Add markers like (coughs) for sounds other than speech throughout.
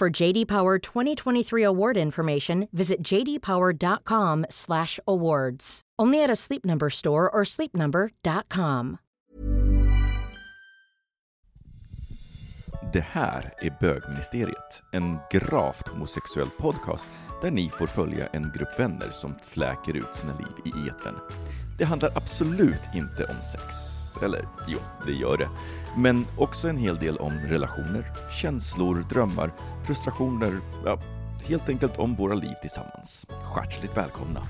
For JD Power 2023 award information, visit jdpower.com/awards. Only at a Sleep Number store or sleepnumber.com. Det här är Bögministeriet, en gravt homosexuell podcast där ni får följa en grupp vänner som fläker ut sina liv i etern. Det handlar absolut inte om sex. Eller jo, det gör det. Men också en hel del om relationer, känslor, drömmar, frustrationer, ja, helt enkelt om våra liv tillsammans. Hjärtligt välkomna!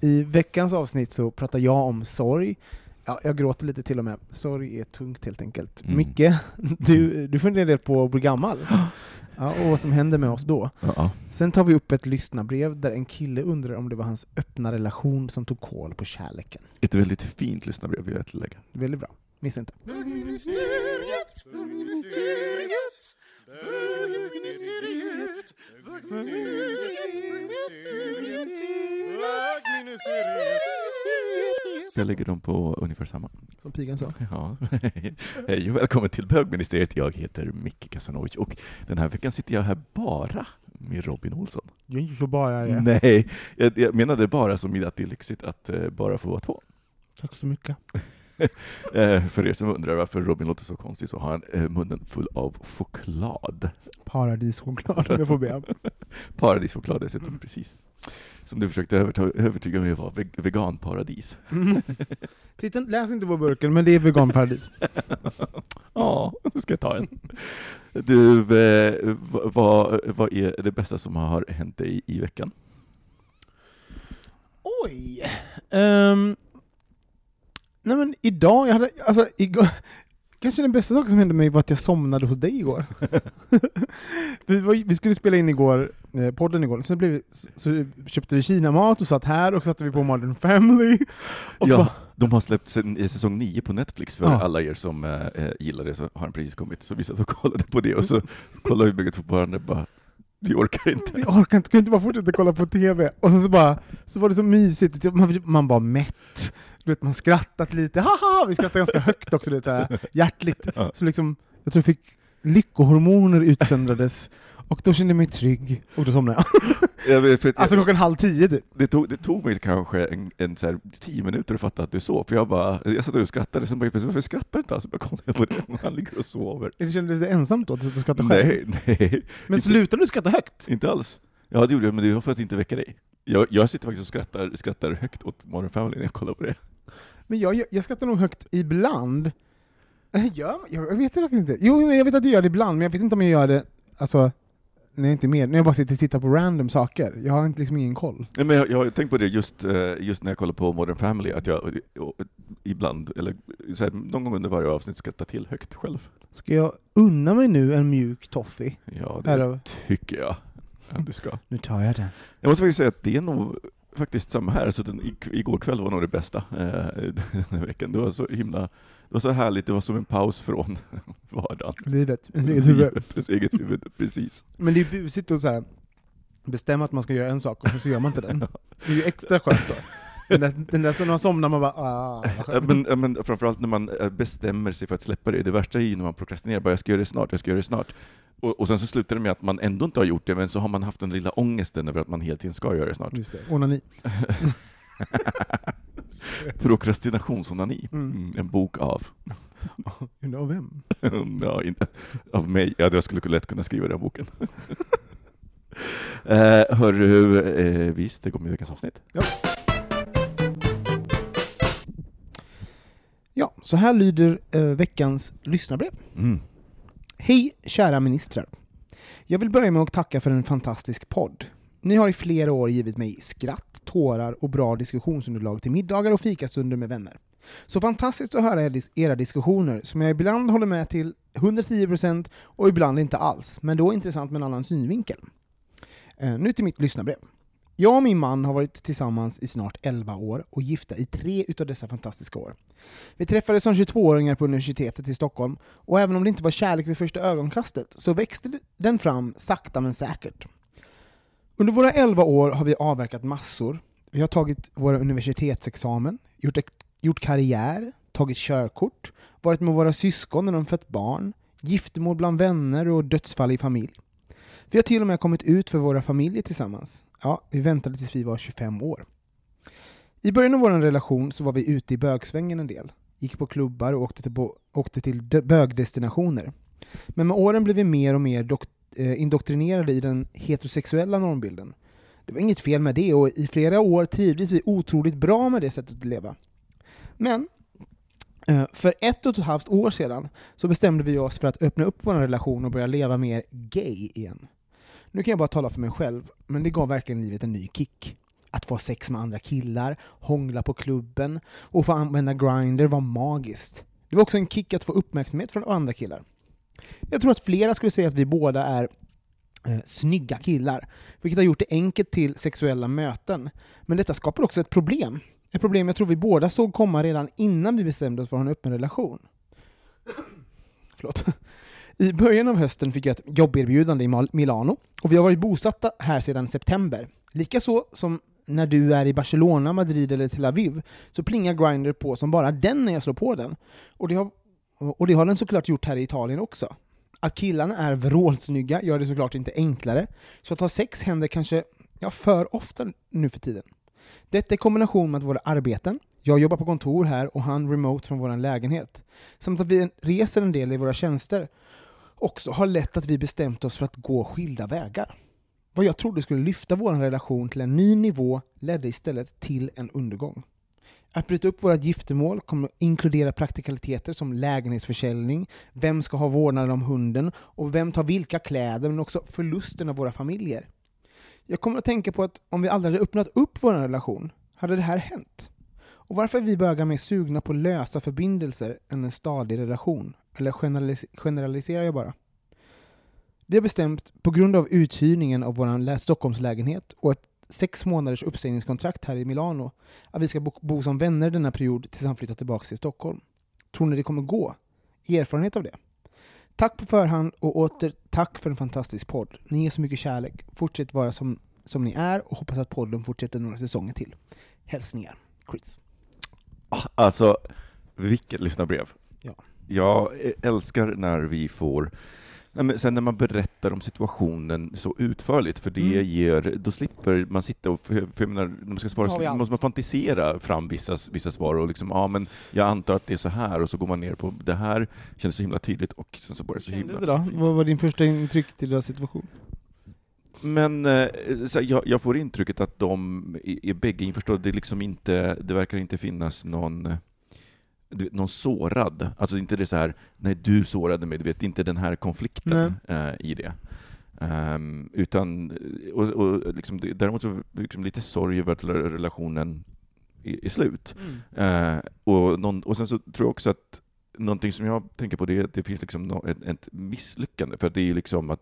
I veckans avsnitt så pratar jag om sorg. Ja, jag gråter lite till och med. Sorg är tungt helt enkelt. Mm. Micke, (laughs) du, du funderar på att bli gammal. (gasps) Ja, och vad som händer med oss då. Ja, Sen tar vi upp ett lyssnarbrev där en kille undrar om det var hans öppna relation som tog koll på kärleken. ett väldigt fint lyssnarbrev vill jag tillägga. Väldigt bra. Missa inte. Jag lägger dem på ungefär samma. Som pigan sa. Ja. (laughs) Hej och välkommen till Bögministeriet. Jag heter Micke Kasanovic och den här veckan sitter jag här bara med Robin Olsson. Jag är inte så bara är. Nej, jag, jag menade bara som att det är lyxigt att eh, bara få vara två. Tack så mycket. (laughs) Eh, för er som undrar varför Robin låter så konstig så har han eh, munnen full av choklad. Paradischoklad om jag får be. (laughs) Paradischoklad dessutom, precis. Som du försökte övertyga mig var ve- veganparadis. Mm. (laughs) Titta, läs inte på burken, men det är veganparadis. (laughs) Ja, då ska jag ta en. Du, eh, vad, vad, är det bästa som har hänt dig i veckan? Oj! Ehm, nej men idag, jag hade, alltså igår, kanske den bästa saken som hände mig var att jag somnade hos dig igår. (laughs) vi, var, vi skulle spela in igår, eh, podden igår, sen blev vi, så, så köpte vi kinamat och satt här och satte vi på Modern Family. Ja, bara, de har släppt sen, säsong 9 på Netflix för Ja. alla er som eh, eh, gillar det, så har den precis kommit. Så vi satt och kollade på det och så (laughs) kollade vi bägge två på varandra bara, vi orkar inte. vi orkar inte, kan vi inte bara fortsätta kolla på TV? Och sen så bara, så var det så mysigt, man, man var mätt. Du vet, man skrattat lite, haha! Vi skrattade ganska högt också, här, hjärtligt. Så liksom, jag tror jag fick lyckohormoner utsöndrades, och då kände jag mig trygg, och då somnade jag. (laughs) Jag vet, för Alltså klockan halv tio typ. det, tog, det tog mig kanske en, en så här, tio minuter att fatta att du sov, för jag bara, jag satt och skrattade, sen bara varför skrattar inte? Så bara kollade jag på det, han ligger och sover. Kändes det ensamt då, att du skrattade själv? Nej, nej, Men slutade du skratta högt? inte alls. Ja, det gjorde jag, men det var för att inte väcka dig. Jag, jag sitter faktiskt och skrattar, skrattar högt åt Modern Family när jag kollar på det. Men jag, jag, jag skrattar nog högt ibland. Gör jag, jag vet faktiskt inte. Jo, men jag vet att jag gör det ibland, men jag vet inte om jag gör det, alltså, när jag inte är med, när jag bara sitter och tittar på random saker. Jag har inte liksom ingen koll. Nej, men jag, jag har tänkt på det just, eh, just när jag kollar på Modern Family, att jag ibland, eller så här, någon gång under varje avsnitt skrattar till högt själv. Ska jag unna mig nu en mjuk toffee? Ja, det tycker jag att du ska. Nu tar jag den. Jag måste faktiskt säga att det är nog faktiskt samma här, så den, igår kväll var nog det bästa eh, (laughs) den här veckan. Det var så himla, det var så härligt, det var som en paus från (laughs) vardagen. Livet, ens (laughs) eget huvud. Ens eget huvud, precis. Men det är busigt att så här, bestämma att man ska göra en sak, och så gör man inte den. Det är ju extra skönt då. Den där, den där som man somnar, man bara ah. Men, men framförallt när man eh, bestämmer sig för att släppa det. Det värsta är ju när man prokrastinerar, bara jag ska göra det snart, jag ska göra det snart. Och, och sen så slutar det med att man ändå inte har gjort det, men så har man haft den lilla ångesten över att man hela tiden ska göra det snart. Just det, onani. (laughs) Prokrastinationsonani. Mm. Mm, en bok av. Undrar av vem? (laughs) ja, inte av mig. Ja, jag skulle lätt kunna skriva den boken. (laughs) eh, hörru, eh, visst, det kommer ju veckans avsnitt. Ja, så här lyder eh, veckans lyssnarbrev. Mm. Hej kära ministrar. Jag vill börja med att tacka för en fantastisk podd. Ni har i flera år givit mig skratt, tårar och bra diskussionsunderlag till middagar och fikastunder med vänner. Så fantastiskt att höra er era diskussioner, som jag ibland håller med till 110% och ibland inte alls, men då intressant med en annan synvinkel. Eh, nu till mitt lyssnarbrev. Jag och min man har varit tillsammans i snart 11 år och gifta i tre utav dessa fantastiska år. Vi träffades som 22-åringar på universitetet i Stockholm, och även om det inte var kärlek vid första ögonkastet så växte den fram sakta men säkert. Under våra 11 år har vi avverkat massor. Vi har tagit våra universitetsexamen, gjort, gjort karriär, tagit körkort, varit med våra syskon när de fött barn, giftermål bland vänner och dödsfall i familj. Vi har till och med kommit ut för våra familjer tillsammans. Ja, vi väntade tills vi var 25 år. I början av vår relation så var vi ute i bögsvängen en del. Gick på klubbar och åkte till, bo- åkte till bögdestinationer. Men med åren blev vi mer och mer eh, indoktrinerade i den heterosexuella normbilden. Det var inget fel med det och i flera år trivdes vi otroligt bra med det sättet att leva. Men eh, för ett och ett halvt år sedan så bestämde vi oss för att öppna upp vår relation och börja leva mer gay igen. Nu kan jag bara tala för mig själv, men det gav verkligen livet en ny kick. Att få sex med andra killar, hångla på klubben och få använda Grindr var magiskt. Det var också en kick att få uppmärksamhet från andra killar. Jag tror att flera skulle säga att vi båda är eh, snygga killar, vilket har gjort det enkelt till sexuella möten. Men detta skapar också ett problem. Ett problem jag tror vi båda såg komma redan innan vi bestämde oss för att ha en öppen relation. (coughs) Förlåt. I början av hösten fick jag ett jobberbjudande i Milano, och vi har varit bosatta här sedan september. Likaså som när du är i Barcelona, Madrid eller Tel Aviv, så plingar Grindr på som bara den när jag slår på den. Och det har, och det har den såklart gjort här i Italien också. Att killarna är vrålsnygga gör det såklart inte enklare, så att ha sex händer kanske ja, för ofta nu för tiden. Detta i kombination med våra arbeten, jag jobbar på kontor här och han remote från vår lägenhet, samt att vi reser en del i våra tjänster, också har lett att vi bestämt oss för att gå skilda vägar. Vad jag trodde skulle lyfta vår relation till en ny nivå ledde istället till en undergång. Att bryta upp våra giftermål kommer att inkludera praktikaliteter som lägenhetsförsäljning, vem ska ha vårdnaden om hunden och vem tar vilka kläder, men också förlusten av våra familjer. Jag kommer att tänka på att om vi aldrig hade öppnat upp vår relation, hade det här hänt. Och varför är vi bögar mer sugna på lösa förbindelser än en stadig relation? Eller generalis- generaliserar jag bara? Vi har bestämt, på grund av uthyrningen av vår lä- Stockholmslägenhet och ett sex månaders uppsägningskontrakt här i Milano, att vi ska bo, bo som vänner denna period tills han flyttar tillbaka till Stockholm. Tror ni det kommer gå? Erfarenhet av det? Tack på förhand och åter tack för en fantastisk podd. Ni ger så mycket kärlek. Fortsätt vara som, som ni är och hoppas att podden fortsätter några säsonger till. Hälsningar, Chris. Ah, Alltså, vilket lyssnarbrev. Ja. Jag älskar när vi får Nej, sen när man berättar om situationen så utförligt, för det Mm. ger, då slipper man sitta och, för, för jag menar, när man ska svara så måste man fantisera fram vissa, vissa svar och liksom, ja men jag antar att det är så här, och så går man ner på det här, kändes så himla tydligt, och sen så var det så himla det då? Vad var din första intryck till deras situation? Men eh, så jag, jag får intrycket att de är, är bägge införstådda. Det, liksom inte, det verkar inte finnas någon, du vet, någon sårad. Alltså inte det så här, nej du sårade mig, du vet, inte den här konflikten eh, i det. Ehm, utan, och, och liksom, däremot så liksom lite sorg över att relationen är, är slut. Eh, och, någon, och sen så tror jag också att någonting som jag tänker på det är att det finns liksom nå- ett, ett misslyckande, för det är liksom att,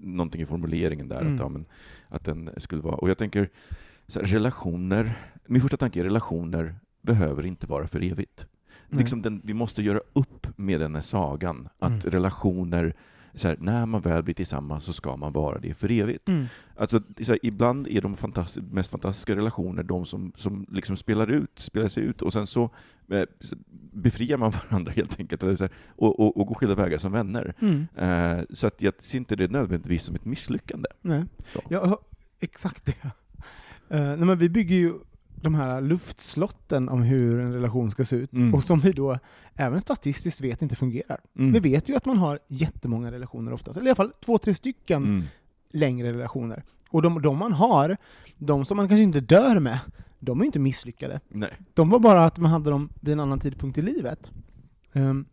någonting i formuleringen där, Mm. att, ja, men, att den skulle vara... Och jag tänker, här, relationer, min första tanke är relationer behöver inte vara för evigt. Nej. Liksom den, vi måste göra upp med den här sagan, att Mm. relationer, här, när man väl blir tillsammans så ska man vara det för evigt. Mm. Alltså, så här, ibland är de fantastis- mest fantastiska relationer de som, som liksom spelar ut, spelar sig ut, och sen så eh, så befriar man (laughs) varandra helt enkelt, eller så här, och, och, och går skilda vägar som vänner. Mm. Eh, så att jag ser inte det nödvändigtvis som ett misslyckande. Nej. Så. Ja, exakt det. Uh, nej, men vi bygger ju de här luftslotten om hur en relation ska se ut, Mm. och som vi då även statistiskt vet inte fungerar. Mm. Vi vet ju att man har jättemånga relationer oftast, eller i alla fall två, tre stycken Mm. längre relationer. Och de, de man har, de som man kanske inte dör med, de är inte misslyckade. Nej. De var bara att man hade dem vid en annan tidpunkt i livet. Ehm,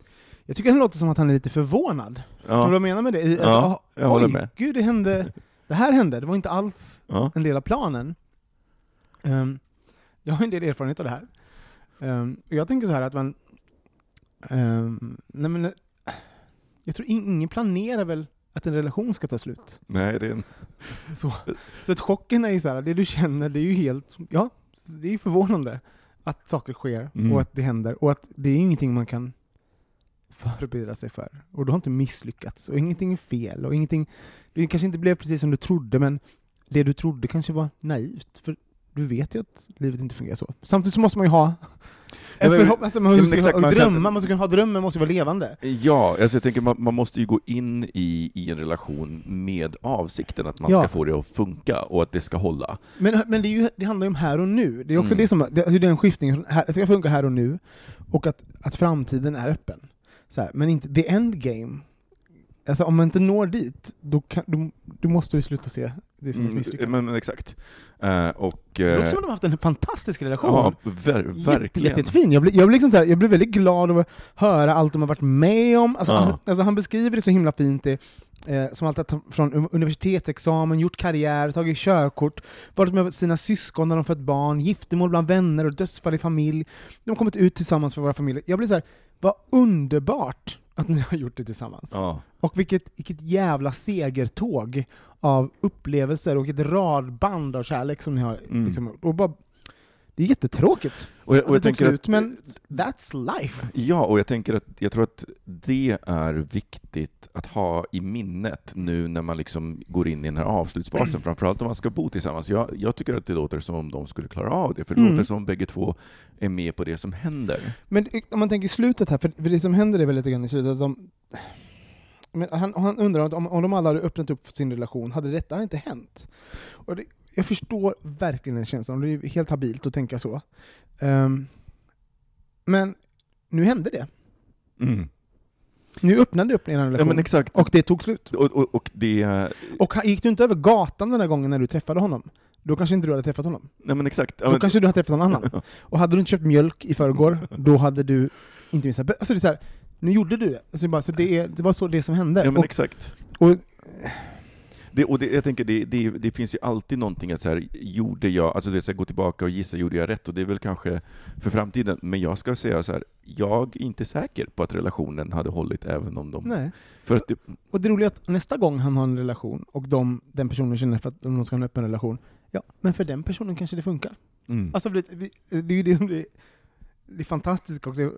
jag tycker det låter som att han är lite förvånad. Tror du vad Ja. jag menar med det? I- Ja, att, jag håller oj, med. gud det hände, det här hände, det var inte alls Ja. en del av planen. Ehm, jag har en del erfarenhet av det här. Och jag tänker så här att man... ehm, nej men, jag tror in- ingen planerar väl att en relation ska ta slut. Nej, det är en... Så, så att chocken är ju så här, det du känner, det är ju helt... Ja, det är förvånande att saker sker Mm. och att det händer. Och att det är ingenting man kan förbereda sig för. Och du har inte misslyckats, och ingenting är fel, och ingenting... Det kanske inte blev precis som du trodde, men det du trodde kanske var naivt. För du vet ju att livet inte fungerar så. Samtidigt så måste man ju ha (laughs) en förhoppning, alltså man måste exakt, ha, drömmar, man måste kunna ha drömmar, måste vara levande. Ja, alltså jag tänker man, man måste ju gå in i, i en relation med avsikten att man Ja. ska få det att funka och att det ska hålla. Men, men det, är ju, det handlar ju om här och nu. Det är också Mm. det som, det, alltså det är en skiftning, från här, att det ska funka här och nu, och att, att framtiden är öppen. Så här, men inte, the endgame, alltså om man inte når dit, då, kan, då, då måste vi sluta se det som ett Mm, misslyckande. men, men exakt. Eh, och... Det eh, låter som att de har haft en fantastisk relation. ja, ver, Jätte, verkligen. jättefin. Jag blev, jag, blev liksom så här, jag blev väldigt glad av att höra allt de har varit med om. Alltså, Ja. han, alltså, han beskriver det så himla fint, det, eh, som alltid att från universitetsexamen, gjort karriär, tagit körkort, varit med sina syskon när de fött barn, giftermål bland vänner och dödsfall i familj. De har kommit ut tillsammans för våra familjer. Jag blir så här, vad underbart att ni har gjort det tillsammans. Ja. Och vilket, vilket jävla segertåg av upplevelser och ett radband av kärlek som ni har Mm. liksom, och bara, Det är jättetråkigt Och jag, att och det jag tog tänker slut, att, men that's life. Ja, och jag tänker att jag tror att det är viktigt att ha i minnet nu när man liksom går in i den här avslutsfasen, framförallt om man ska bo tillsammans. Jag, jag tycker att det låter som om de skulle klara av det, för det Mm. låter som om bägge två är med på det som händer. Men om man tänker i slutet här, för för det som händer är väl lite grann i slutet att de... Men han, han undrar att om, om de alla hade öppnat upp för sin relation, hade detta inte hänt? Och det, jag förstår verkligen den känslan, och det är helt habilt att tänka så. Ehm, men nu hände det. Nu öppnade det upp Ja relation, men exakt. och det tog slut. Och, och, och det... Och gick du inte över gatan den där gången när du träffade honom, då kanske inte du hade träffat honom. Nej men exakt. Ja, Då men, kanske du hade träffat någon annan. (laughs) Och hade du inte köpt mjölk i förrgår, då hade du inte missat... Alltså det är så här, nu gjorde du det. Alltså bara, så det, är, det var så det som hände. ja, men och, exakt. och, Det, och det, jag tänker, det, det, det finns ju alltid någonting att så här, gjorde jag, alltså det så här, gå tillbaka och gissa, gjorde jag rätt? Och det är väl kanske för framtiden, men jag ska säga så här, jag är inte säker på att relationen hade hållit även om de... nej. För att det, och det roliga är att nästa gång han har en relation, och de, den personen känner för att de ska ha en öppen relation, ja, men för den personen kanske det funkar. mm. Alltså det, det är ju det som det, det är fantastiskt och det är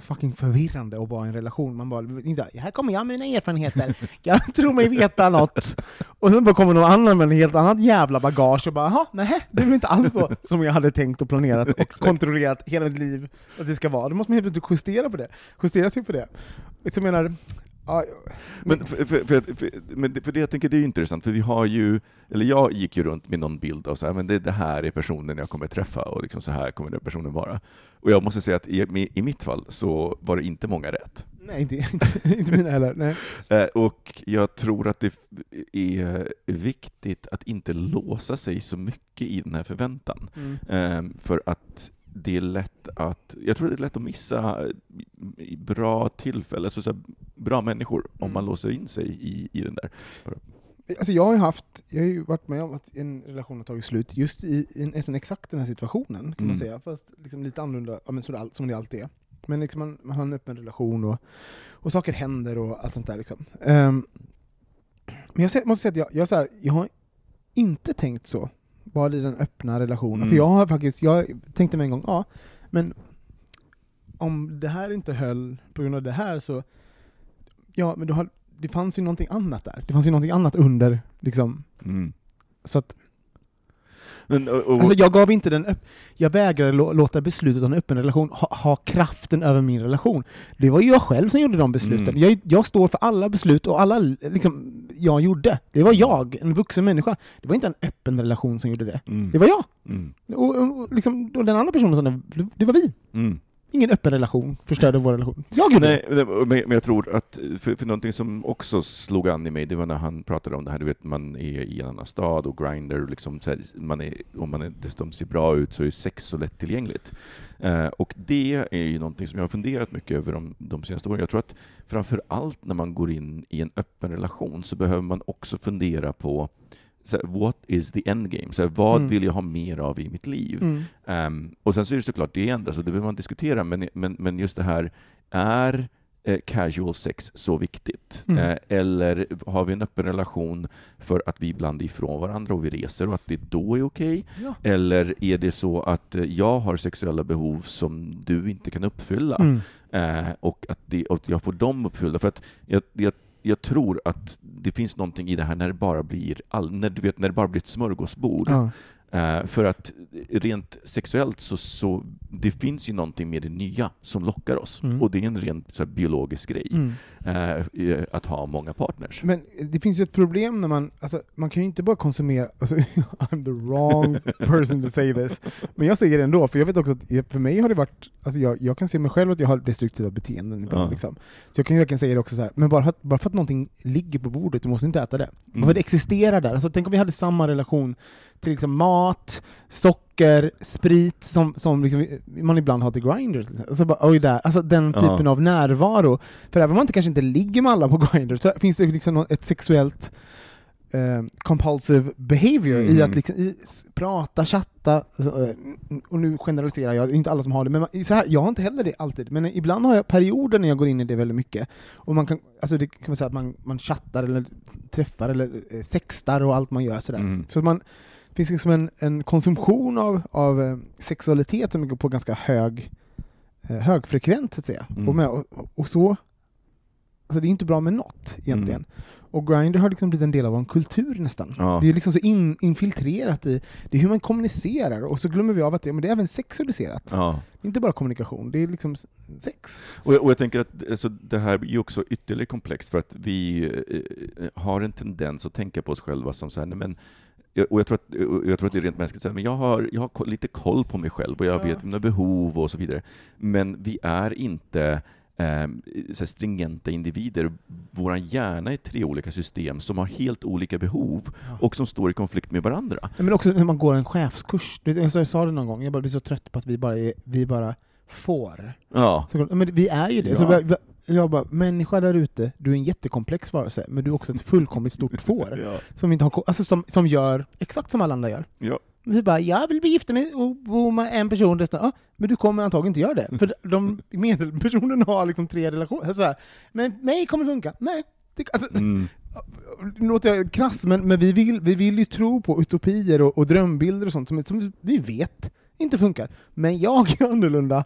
fucking förvirrande att vara i en relation. Man bara, inte, här kommer jag med mina erfarenheter, jag (laughs) tror mig veta något. Och sen bara kommer någon annan med en helt annat jävla bagage och bara, jaha, nej, det är inte alls så som jag hade tänkt och planerat och (laughs) kontrollerat hela mitt liv att det ska vara. Då måste man helt plötsligt justera på det, justera sig på det. Så jag menar, ja, Men, för, för, för, för, för det jag tänker, det är intressant, för vi har ju, eller jag gick ju runt med någon bild av så här, men det, det här är personen jag kommer träffa och liksom så här kommer den personen vara. Och jag måste säga att i, i mitt fall så var det inte många rätt. nej, inte, inte, inte mina heller. Nej. (laughs) Eh, Och jag tror att det är viktigt att inte låsa sig så mycket i den här förväntan. Mm. Eh, För att det är lätt att, jag tror det är lätt att missa i bra tillfällen, alltså så här, bra människor, om Mm. man låser in sig i, i den där. Alltså jag har ju haft, jag har ju varit med om att en relation har tagit slut just i, i nästan exakt den här situationen, kan man Mm. säga. Fast liksom lite annorlunda, ja, men så som det alltid är. Men liksom man, man har en öppen relation och, och saker händer och allt sånt där. Liksom. Ehm, men jag måste säga att jag, jag, så här, jag har inte tänkt så, bara i den öppna relationen. Mm. För jag har faktiskt, jag tänkte mig en gång, ja, men om det här inte höll på grund av det här så, ja, men då har, det fanns ju någonting annat där. Det fanns ju någonting annat under, liksom. Mm. Så att, Men, och, och, Alltså jag gav inte den jag vägrade lå- låta beslutet om en öppen relation ha, ha kraften över min relation. Det var ju jag själv som gjorde de besluten. Mm. Jag, jag står för alla beslut och alla liksom, jag gjorde. Det var jag, en vuxen människa. Det var inte en öppen relation som gjorde det. mm, Det var jag. mm, Och, och, och liksom, och den andra personen som det, det var vi. mm. Ingen öppen relation förstörde vår relation. Jag gjorde det. Nej, men men jag tror att, för, för någonting som också slog an i mig, det var när han pratade om det här, du vet, man är i en annan stad och grinder, liksom, här, man är, om man är, dessutom ser bra ut så är sex så lättillgängligt. Eh, och det är ju någonting som jag har funderat mycket över de, de senaste åren. Jag tror att framför allt när man går in i en öppen relation så behöver man också fundera på så här, what is the end game? Så här, vad Mm. vill jag ha mer av i mitt liv? Mm. Ehm, och sen så är det såklart, det ändras och det behöver man diskutera, men, men, men just det här, är eh, casual sex så viktigt? Mm. Eh, eller har vi en öppen relation för att vi ibland är ifrån varandra och vi reser och att det då är okej? Ja. Eller är det så att eh, jag har sexuella behov som du inte kan uppfylla? Mm. Och att det, och jag får dem uppfyllda. För att jag, jag, jag tror att det finns någonting i det här när det bara blir, all, när, du vet, när det bara blir ett smörgåsbord. Ja. Eh, för att rent sexuellt så, så det finns ju någonting med det nya som lockar oss. Mm. Och det är en rent så här, biologisk grej, Mm. eh, eh, att ha många partners. Men det finns ju ett problem när man, alltså, man kan ju inte bara konsumera, alltså, (laughs) I'm the wrong person to say this, men jag säger det ändå, för jag vet också att för mig har det varit, alltså jag, jag kan se mig själv att jag har destruktiva beteenden ibland. Ja. Liksom. Så jag kan ju verkligen säga det också så här, men bara för, att, bara för att någonting ligger på bordet, du måste inte äta det. Bara Mm. för att det existerar där. Alltså, tänk om vi hade samma relation till liksom mat, socker, sprit som, som liksom man ibland har till Grindr. Alltså, bara, oj, där. alltså den Ja. typen av närvaro. För även om man inte, kanske inte ligger med alla på (laughs) Grindr så finns det liksom ett sexuellt eh, compulsive behavior i Mm. att liksom, i, prata, chatta, alltså, eh, och nu generaliserar jag, inte alla som har det, men man, så här, jag har inte heller det alltid, men ibland har jag perioder när jag går in i det väldigt mycket. Och man kan, alltså det kan man säga att man, man chattar eller träffar eller eh, sextar och allt man gör sådär. Mm. Så man, finns liksom en, en konsumtion av, av eh, sexualitet som går på ganska hög, eh, högfrekvent så att säga. Mm. Och, och, så, alltså det är inte bra med något egentligen. Och Grindr har liksom blivit en del av vår kultur nästan. Ja. Det är liksom så in, infiltrerat i det är hur man kommunicerar, och så glömmer vi av att det, men det är även sexualiserat. Ja. Inte bara kommunikation, det är liksom sex. Och, jag, och jag tänker att alltså, det här är också ytterligare komplext för att vi eh, har en tendens att tänka på oss själva som så här, nej, men och jag tror, att, jag tror att det är rent mänskligt, så här, men jag har, jag har lite koll på mig själv och jag Ja. vet mina behov och så vidare. Men vi är inte eh, så stringenta individer. Vår hjärna är tre olika system som har helt olika behov och som står i konflikt med varandra. Men också när man går en chefskurs, jag sa det någon gång, jag bara blir så trött på att vi bara, är, vi bara får. Ja. Så, men vi är ju det. Ja. Så jag bara, människa där ute, du är en jättekomplex varelse, men du är också ett fullkomligt stort får. (laughs) Ja. Som, inte har, alltså som, som gör exakt som alla andra gör. Ja. Vi bara, jag vill bli gifta med och bo med en person resten. Ja, men du kommer antagligen inte göra det. För (laughs) de medelpersonen har liksom tre relationer. Så här, men mig kommer funka. Nej. Det, alltså, Mm. (laughs) nu låter jag krass, men, men vi, vill, vi vill ju tro på utopier och, och drömbilder och sånt som, som vi vet inte funkar. Men jag är annorlunda,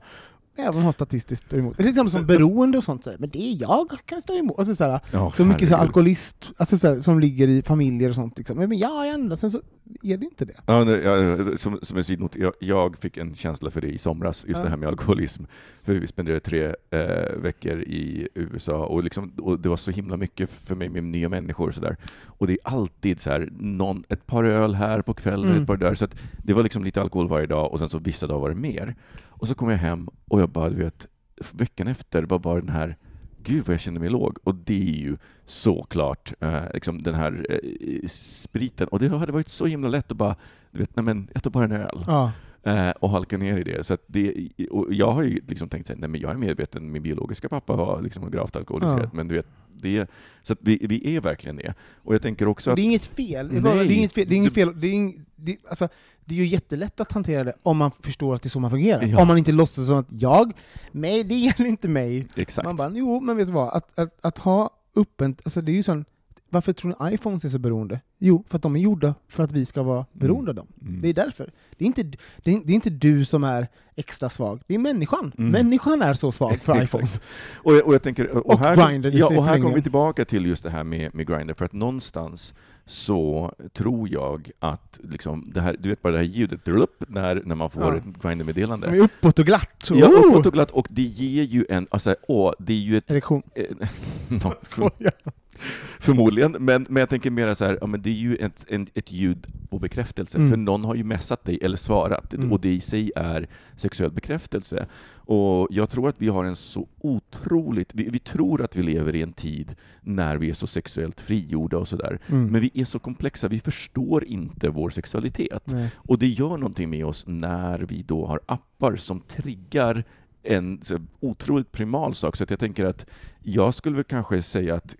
även har statistiskt stå emot. Det är liksom som beroende och sånt, så här, men det är jag kan stå emot. Alltså, så här, Ja, så mycket så här, alkoholist, alltså, så här, som ligger i familjer och sånt. Liksom. Men jag är annorlunda, sen så är det inte det. Ja, nej, ja, som, som en sidnot, jag, jag fick en känsla för det i somras, just Ja. det här med alkoholism. För vi spenderade tre eh, veckor i USA och, liksom, och det var så himla mycket för mig med nya människor och sådär. Och det är alltid så här, någon, ett par öl här på kvällen, Mm. ett par där. Så att det var liksom lite alkohol varje dag och sen så vissa dagar var det mer. Och så kom jag hem och jag bara, du vet, veckan efter var bara den här Gud vad jag kände mig låg. Och det är ju såklart eh, liksom den här eh, spriten. Och det hade varit så himla lätt att bara, du vet, nej men jag tar bara en öl. Ja. Eh, och halka ner i det. Så att det och jag har ju liksom tänkt men jag är medveten, min biologiska pappa var liksom gravt alkoholiserad. Ja. Men du vet, det, så att vi, vi är verkligen det. Och jag tänker också att... Det är inget fel. Det är, Nej. bara, det är inget fel. Det är, inget fel. Det är, ing, det, alltså, det är ju jättelätt att hantera det om man förstår att det är så man fungerar. Ja. Om man inte låtsas som att jag, nej det gäller inte mig. Exakt. Man bara, jo men vet du vad, att, att, att ha öppet, alltså det är ju sån varför tror ni iPhones är så beroende? Jo, för att de är gjorda för att vi ska vara beroende av dem. Mm. Det är därför. Det är, inte, det, är, det är inte du som är extra svag, det är människan. Mm. Människan är så svag för (laughs) iPhones. Och, och jag tänker, och, Och här, Grindr ja, och här kommer vi tillbaka till just det här med, med Grindr, för att någonstans så tror jag att liksom det här, du vet bara det här ljudet, drup, när, när man får Ja. ett Grindr-meddelande. Som är uppåt och glatt. Ja, Oh! uppåt och glatt, och det ger ju en, alltså, åh, det är ju ett... Erektion. (laughs) eh, Skojar. (laughs) förmodligen, men, men jag tänker mer så här, ja, men det är ju ett, en, ett ljud på bekräftelse, Mm. för någon har ju messat dig eller svarat, Mm. och det i sig är sexuell bekräftelse. Och jag tror att vi har en så otroligt, vi, vi tror att vi lever i en tid när vi är så sexuellt frigjorda och sådär, Mm. men vi är så komplexa, vi förstår inte vår sexualitet. Nej. Och det gör någonting med oss när vi då har appar som triggar en så otroligt primal sak. Så jag tänker att jag skulle väl kanske säga att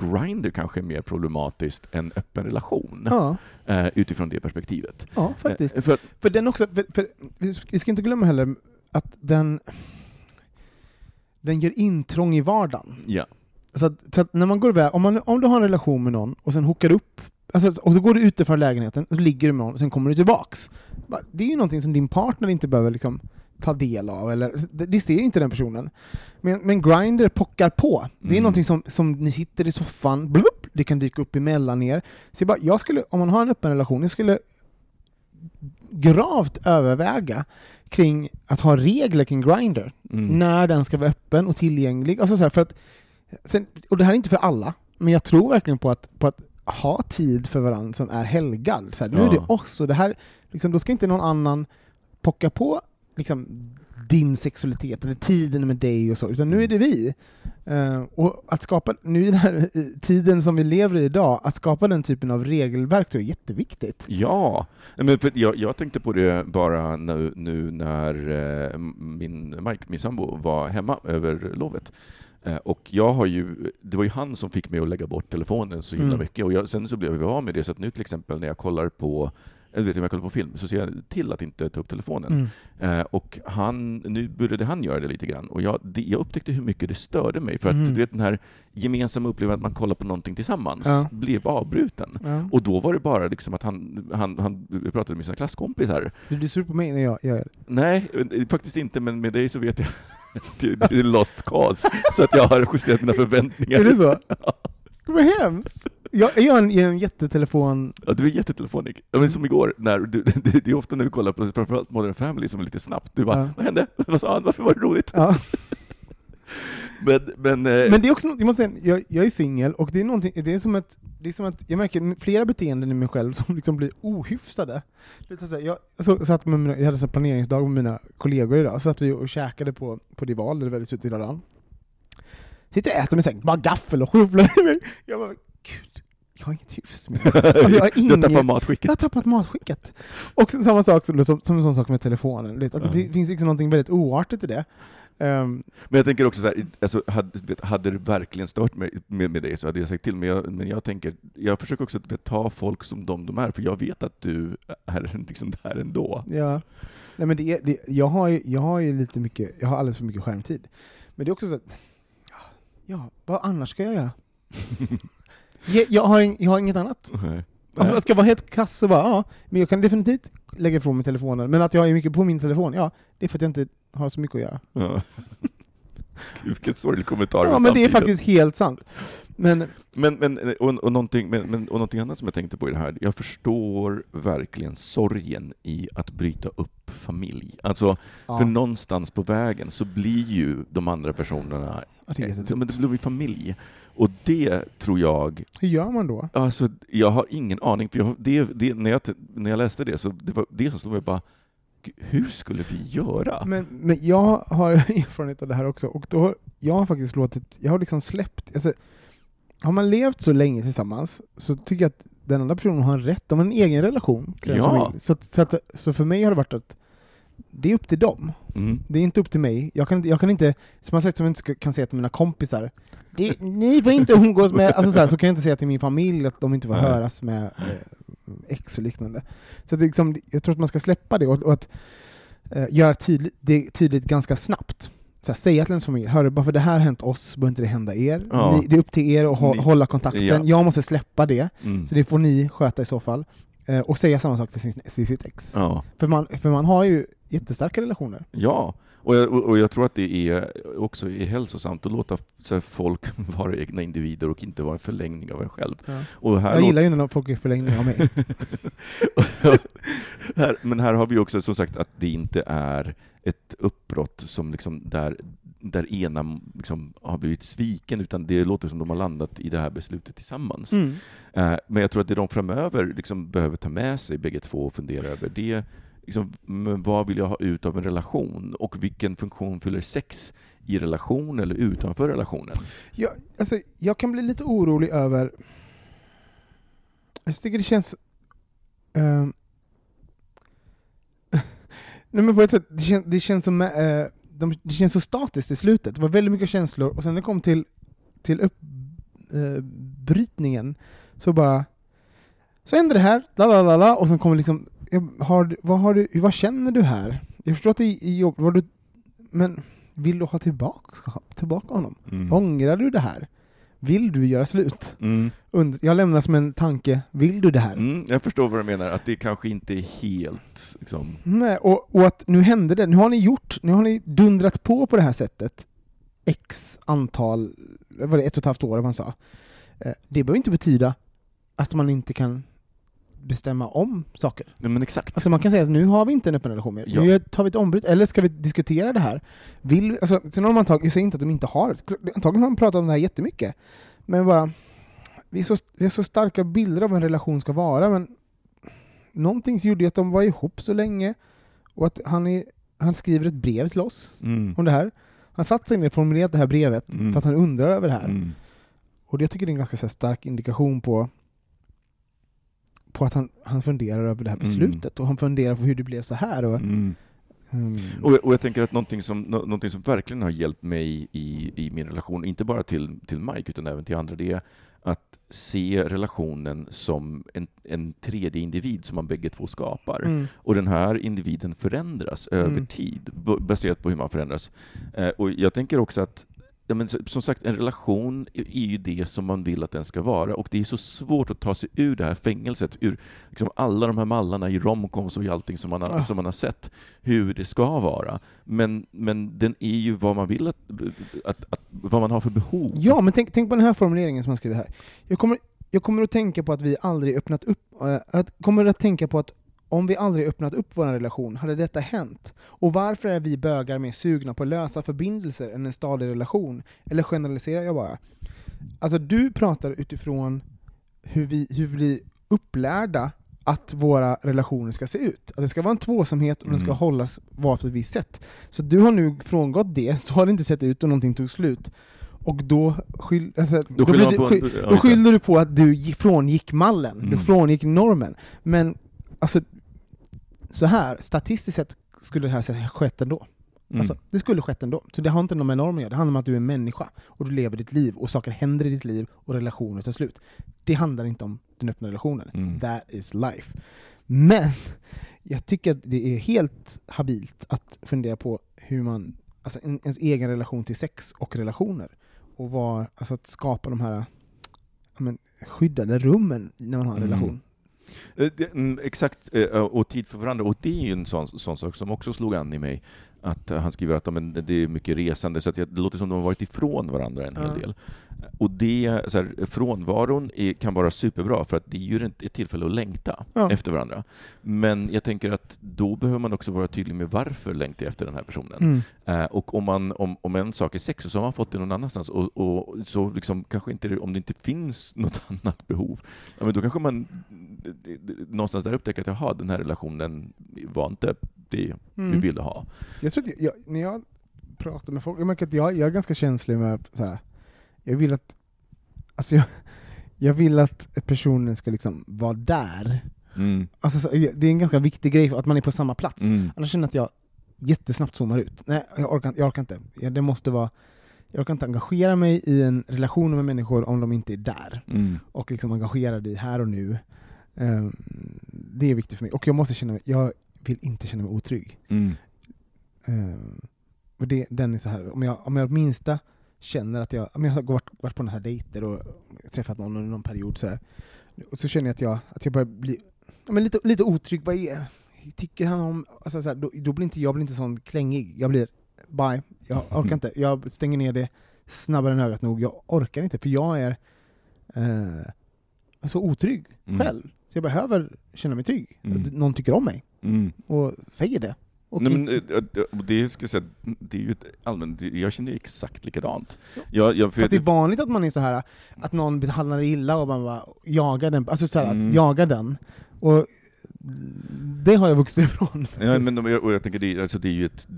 Grindr kanske är mer problematiskt än öppen relation Ja, eh, utifrån det perspektivet. ja, faktiskt. Eh, för För den också, för, för, vi ska- inte glömma heller att den, den gör intrång i vardagen. ja. Så att, så att när man går iväg, om, man, om du har en relation med någon och sen hookar upp, alltså, och så går du utanför lägenheten, så ligger du med någon och sen kommer du tillbaks. Det är ju någonting som din partner inte behöver liksom, ta del av, eller, det, det ser ju inte den personen. Men, men Grindr pockar på. Det är Mm. någonting som, som ni sitter i soffan, blup, det kan dyka upp emellan er. Så jag, bara, jag skulle, om man har en öppen relation, jag skulle gravt överväga kring att ha regler kring Grindr Mm. när den ska vara öppen och tillgänglig. Alltså så här, för att, sen, och det här är inte för alla, men jag tror verkligen på att, på att ha tid för varandra som är helgad. Så här, nu är Ja. det oss, och det här, liksom, då ska inte någon annan pocka på liksom, din sexualitet eller tiden med dig och så, utan nu är det vi. Eh, och att skapa, nu i den här eh, tiden som vi lever i idag, att skapa den typen av regelverk tror jag är jätteviktigt. Ja, men för jag, jag tänkte på det bara nu, nu när eh, min Mike, min sambo, var hemma över lovet. Och jag har ju, det var ju han som fick mig att lägga bort telefonen så himla Mm. mycket, och jag, sen så blev jag av med det, så att nu till exempel när jag kollar på eller vet, om jag kollar på film så ser jag till att inte ta upp telefonen. Mm. Eh, och han, nu började han göra det lite grann, och jag, det, jag upptäckte hur mycket det störde mig, för att Mm. du vet den här gemensamma upplevelsen att man kollar på någonting tillsammans Ja. blev avbruten. Ja. Och då var det bara liksom att han, han, han pratade med sina klasskompisar. Du blir sur på mig när jag gör det. Nej, eh, faktiskt inte, men med dig så vet jag det är lost cause, så att jag har justerat mina förväntningar. (laughs) Är det så? (laughs) Vad hemskt! Jag är jag en, en jättetelefon... Ja, du är jättetelefonik. Ja, men som igår, när du, (laughs) det, det är ofta när vi kollar på framförallt Modern Family som är lite snabbt. Du bara, Ja. vad hände? (laughs) Vad sa han? Varför var det roligt? Ja. (laughs) Men, men, eh, Men det är också något, jag måste säga, jag, jag är singel, och det är det är som ett, det är som att jag märker flera beteenden i mig själv som liksom blir ohyfsade. Lite så jag, så, satt med mina, jag hade så planeringsdag med mina kollegor idag, så satt vi och käkade på, på Dival, där det är väldigt suttit hela dagen. Sitter och äter med säng, bara gaffel och skyfflar i mig. Jag bara, jag har inget hyfs med (laughs) Alltså jag har du ingen... tappar matskicket. Jag har tappat matskicket. Och samma sak som, som, som en sån sak med telefonen. Att det fin- finns liksom någonting väldigt oartigt i det. Ehm, Men jag tänker också så här, alltså, hade, vet, hade det verkligen stört mig med, med dig så hade jag sagt till, men jag, men jag tänker, jag försöker också att vet, ta folk som de de är, för jag vet att du är (laughs) liksom där ändå. Ja. Nej, men det är, det, jag, har ju, jag har ju lite mycket, jag har alldeles för mycket skärmtid. Men det är också så att, ja, vad annars ska jag göra? (laughs) jag, jag, har, ing- jag har inget annat. Nej. Alltså, jag ska vara helt kass och bara, ja, men jag kan definitivt lägga ifrån mig telefonen. Men att jag är mycket på min telefon, ja, det är för att jag inte har så mycket att göra. Ja. (laughs) Gud, vilken sorglig kommentar. Ja, men det är faktiskt helt sant. Men, Men, men, och, och, någonting, men, men, och någonting annat som jag tänkte på i det här, jag förstår verkligen sorgen i att bryta upp familj. Alltså, ja, för någonstans på vägen så blir ju de andra personerna, ja, det är det blir familj. Och det tror jag, Hur gör man då? alltså jag har ingen aning, för jag, det, det, när, jag, när jag läste det, så det var det som slog mig bara, "Gud, hur skulle vi göra? Men, men jag har (laughs) erfarenhet av det här också, och då, jag har faktiskt låtit, jag har liksom släppt, alltså, har man levt så länge tillsammans så tycker jag att den andra personen har en rätt, de har en egen relation Ja. Så, så, att, så för mig har det varit att det är upp till dem, Mm. det är inte upp till mig. Jag kan, jag kan inte, som jag sagt, som jag inte kan säga till mina kompisar, det, ni får inte umgås med, alltså så, här, så kan jag inte säga till min familj att de inte får Nej. höras med eh, ex och liknande. Så det liksom, jag tror att man ska släppa det och, och att eh, göra tydligt, det tydligt ganska snabbt. så här, säga till ens familj, hörru, bara för det här har hänt oss, behöver inte det hända er. Ja. Ni, det är upp till er att Ni- hålla kontakten, Ja. jag måste släppa det, Mm. så det får ni sköta i så fall. Eh, och säga samma sak till, sin, till sitt ex. Ja. För, man, för man har ju jättestarka relationer. Ja, och jag, och jag tror att det är också är hälsosamt att låta folk (laughs) vara egna individer och inte vara en förlängning av en själv. Och här Jag gillar ju när folk är förlängning av mig. (laughs) här, men här har vi också som sagt att det inte är ett uppbrott som liksom där, där ena liksom har blivit sviken, utan det låter som de har landat i det här beslutet tillsammans. Mm. Eh, men jag tror att det de framöver liksom behöver ta med sig bägge två och fundera över, det liksom, vad vill jag ha ut av en relation? Och vilken funktion fyller sex i relation eller utanför relationen? Jag, alltså, jag kan bli lite orolig över... Alltså, jag tycker det känns... Uh... (laughs) Nej men på ett sätt, det, kän, det, känns som, Uh, de, det känns så statiskt i slutet. Det var väldigt mycket känslor, och sen när det kom till, till uppbrytningen eh, så bara... Så händer det här, la la la la, och sen kommer liksom... Har, vad, har du, vad känner du här? Jag förstår att det är jobbigt, vad du, men vill du ha tillbaka, tillbaka honom? Mm. Ångrar du det här? Vill du göra slut? Mm. Und- jag lämnar som en tanke, vill du det här? Mm, jag förstår vad du menar, att det kanske inte är helt liksom, Nej, och, och att nu hände det, nu har ni gjort, nu har ni dundrat på på det här sättet x antal, var det, ett och ett halvt år, vad man sa. Eh, Det behöver inte betyda att man inte kan bestämma om saker. Nej men exakt. Alltså man kan säga att nu har vi inte en öppen relation mer, Ja. nu tar vi ett ombyte, eller ska vi diskutera det här? Vill vi, alltså, sen har de antagligen, jag säger inte att de inte har det, antagligen har de pratat om det här jättemycket, men bara, vi så, vi har så starka bilder av vad en relation ska vara, men någonting gjorde ju att de var ihop så länge, och att han, är, han skriver ett brev till oss Mm. om det här. Han satt sig ner och formulerat det här brevet Mm. för att han undrar över det här. Mm. Och jag tycker det är en ganska stark indikation på, på att han, han funderar över det här Mm. beslutet, och han funderar på hur det blev så här. Och, Mm. mm, Och, jag- och jag tänker att någonting som, nå- någonting som verkligen har hjälpt mig i, i min relation, inte bara till, till Mike utan även till andra, det är att se relationen som en, en tredje individ som man bägge två skapar. mm, Och den här individen förändras över Mm. tid, baserat på hur man förändras. Eh, och jag tänker också att Ja, men som sagt, en relation är ju det som man vill att den ska vara, och det är så svårt att ta sig ur det här fängelset, ur liksom alla de här mallarna i romcoms och i allting som man, har, Ah. som man har sett, hur det ska vara. Men, men den är ju vad man vill att, att, att vad man har för behov. Ja, men tänk, tänk på den här formuleringen som han skriver här. Jag kommer, jag kommer att tänka på att vi aldrig öppnat upp, äh, att, kommer att tänka på att om vi aldrig öppnat upp vår relation hade detta hänt. Och varför är vi bögar mer sugna på lösa förbindelser än en stadig relation? Eller generaliserar jag bara? Alltså du pratar utifrån hur vi, hur vi blir upplärda att våra relationer ska se ut. Att det ska vara en tvåsamhet och den ska Mm. hållas vara på ett visst sätt. Så du har nu frångått det, så har det inte sett ut och någonting tog slut. Och då, skyll, alltså, då, skyller blir man det- på en- sky- ja, då skyller du på att du gi- frångick mallen, du Mm. frångick normen. Men alltså, så här, statistiskt sett skulle det här skett ändå. Mm. Alltså, det skulle skett ändå. Så det har inte något med normen att göra, det handlar om att du är en människa, och du lever ditt liv, och saker händer i ditt liv, och relationer tar slut. Det handlar inte om den öppna relationen. Mm. That is life. Men jag tycker att det är helt habilt att fundera på hur man, alltså en, ens egen relation till sex och relationer, och vad, alltså att skapa de här men, skyddade rummen när man har en Mm. relation. Eh, mm, Exakt, eh, och tid för varandra. Och det är ju en sån, sån sak som också slog an i mig. Att eh, han skriver att men det är mycket resande, så att det låter som de har varit ifrån varandra en hel del. Och det, så här, frånvaron är, kan vara superbra, för att det är ju ett, tillfälle att längta Ja. efter varandra. Men jag tänker att då behöver man också vara tydlig med varför längtar jag efter den här personen. Mm. Eh, och om, man, om, om en sak är sex, så har man fått det någon annanstans. Och, och så liksom, kanske inte, om det inte finns (laughs) något annat behov, ja, men då kanske man någonstans där upptäcker att jaha, den här relationen var inte det vi Mm. ville ha. Jag tror att jag, när jag pratar med folk, jag märker att jag, jag är ganska känslig med så här. Jag vill att alltså jag, jag vill att personen ska liksom vara där. Mm. Alltså, så, det är en ganska viktig grej, att man är på samma plats. Mm. Annars känner jag att jag jättesnabbt zoomar ut. Nej, jag orkar, jag orkar inte. Ja, Det måste vara, jag orkar inte engagera mig i en relation med människor om de inte är där. Mm. Och liksom engagerade i här och nu. Ehm, det är viktigt för mig. Och jag måste känna mig, jag vill inte känna mig otrygg. Mm. Ehm, och det, den är så här, om jag, om jag minsta känner att jag, jag har varit, varit på några dejter och träffat någon under någon period så här, och så känner jag att jag, att jag börjar bli men lite, lite otrygg, vad är tycker han om, alltså så här, då, då blir inte jag blir inte sån klängig, jag blir bye, jag orkar inte, jag stänger ner det snabbare än ögat nog, jag orkar inte för jag är eh, så otrygg Mm. själv, så jag behöver känna mig trygg, Mm. någon tycker om mig. Mm. och säger det. Och Nej, men, eh, eh, det, ska jag, säga, det är ju allmänt, jag känner ju exakt likadant. Jag, jag, Fast det är vanligt att man är så här att någon behandlar illa och man bara jagar den, alltså så här, Mm. att jaga den. Och det har jag vuxit ifrån. Ja, men och jag, och jag tänker det, alltså det är ju ett,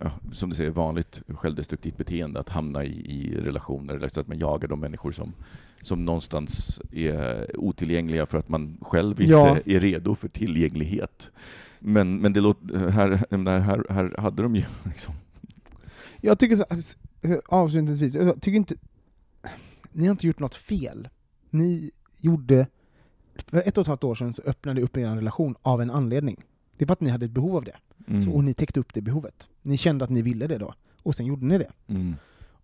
ja, som du säger, vanligt självdestruktivt beteende att hamna i, i relationer, eller så att man jagar de människor som, som någonstans är otillgängliga för att man själv inte Ja. är redo för tillgänglighet. Men, men det låter, här, här, här hade de ju (laughs) liksom, Jag tycker så, alltså, avslutningsvis, jag tycker inte... Ni har inte gjort något fel. Ni gjorde... För ett och ett halvt år sedan så öppnade ni upp er relation av en anledning. Det för att ni hade ett behov av det. mm, Så, och ni täckte upp det behovet. Ni kände att ni ville det då. Och sen gjorde ni det. mm,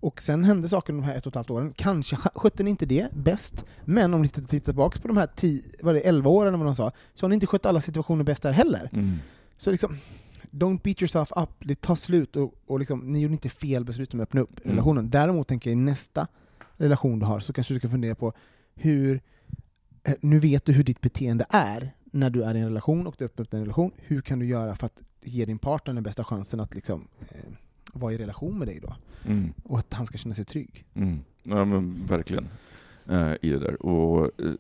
Och sen hände saker de här ett och ett halvt åren. Kanske sk- skötte ni inte det bäst, men om ni tittar tillbaka på de här 10, vad det, 11 åren eller vad de sa, så har ni inte skött alla situationer bäst där heller. mm, Så liksom, don't beat yourself up, det tar slut och, och liksom, ni gjorde inte fel beslut om att öppna upp Mm. relationen. Däremot tänker jag i nästa relation du har så kanske du ska fundera på hur, nu vet du hur ditt beteende är när du är i en relation och du öppnar upp en relation, hur kan du göra för att ge din partner den bästa chansen att liksom, eh, vara i relation med dig då? mm. Och att han ska känna sig trygg. Mm. Ja men verkligen. Eh, I det där. Och eh,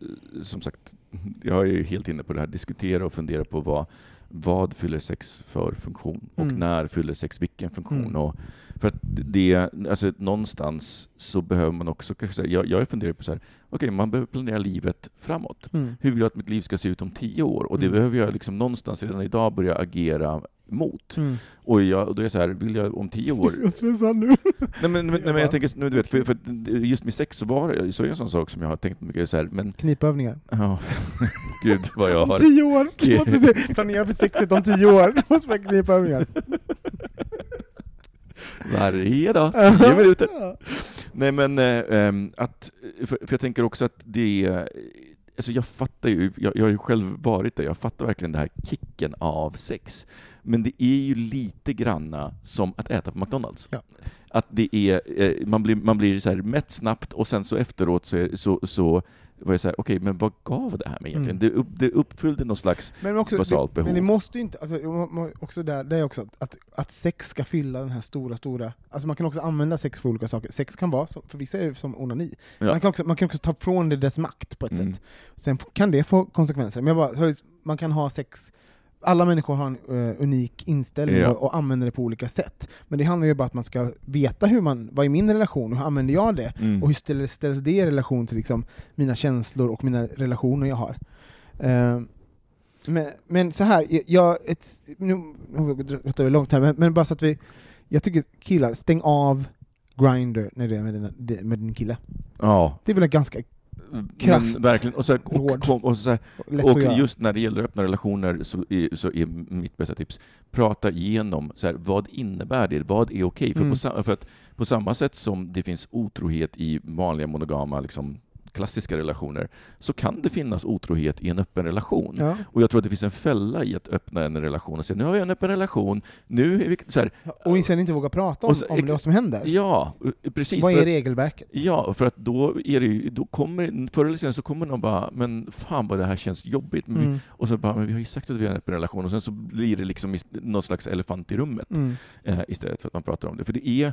som sagt, jag är ju helt inne på det här, diskutera och fundera på vad, vad fyller sex för funktion? Och Mm. när fyller sex vilken funktion? Mm. Och för att det, alltså någonstans så behöver man också, kanske säga- jag, jag funderar på så här, okej man behöver planera livet framåt. Mm. Hur vill jag att mitt liv ska se ut om tio år? Och det Mm. behöver jag liksom någonstans redan idag börja agera mot. Mm. Och, jag, och då är jag så här, vill jag om tio år (laughs) Jag är stressad nu. (laughs) Nej men, nej, men jag tänker, nu, du vet, för, för just med sex så var så är det en sån sak som jag har tänkt mycket så här, men Knipövningar. ja, (laughs) gud vad jag Om har. tio år! Du måste se, planera för sexet om tio år. Du måste vara knipövningar. Varje dag, tio minuter. Nej men, ehm, att, för, för jag tänker också att det är, alltså jag fattar ju, jag, jag har ju själv varit där, jag fattar verkligen den här kicken av sex. Men det är ju lite granna som att äta på McDonalds. Ja. Att det är, eh, man blir, man blir så här mätt snabbt och sen så efteråt så, är, så, så var jag så här, okej, men vad gav det här mig egentligen? Mm. Det, upp, det uppfyllde någon slags Men också, basalt det, behov. men det måste ju inte, alltså, också där, det är också att, att, sex ska fylla den här stora, stora, alltså man kan också använda sex för olika saker. Sex kan vara, för vissa är det som onani, Ja. man, kan också, man kan också ta från det dess makt på ett Mm. sätt. Sen kan det få konsekvenser, men bara, man kan ha sex alla människor har en eh, unik inställning Ja. och, och använder det på olika sätt. Men det handlar ju bara om att man ska veta hur man, vad är min relation, hur använder jag det? Mm. Och hur ställs, ställs det i relation till liksom, mina känslor och mina relationer jag har? Eh, men, men så här, jag- ett, nu har vi långt här, men, men bara så att vi, jag tycker killar, stäng av Grindr när det är med, dina, med din kille. Ja, Det är väl ganska Krasst. verkligen. Och, så här, och, och, så här, och just när det gäller öppna relationer så är, så är mitt bästa tips, prata igenom så här, vad innebär det, vad är okej? För, Mm. på, för att på samma sätt som det finns otrohet i vanliga monogama liksom, klassiska relationer, så kan det finnas otrohet i en öppen relation. ja. Och jag tror att det finns en fälla i att öppna en relation och säga nu har vi en öppen relation, nu är vi så här, Och sen inte våga prata om, så- om det, vad som händer. ja, precis. vad är att- regelverket? Ja, för att då är det ju, då kommer, förr eller senare så kommer någon bara, men fan vad det här känns jobbigt. Men vi, Mm. och så bara, men vi har ju sagt att vi har en öppen relation och sen så blir det liksom någon slags elefant i rummet Mm. eh, istället för att man pratar om det. För det är,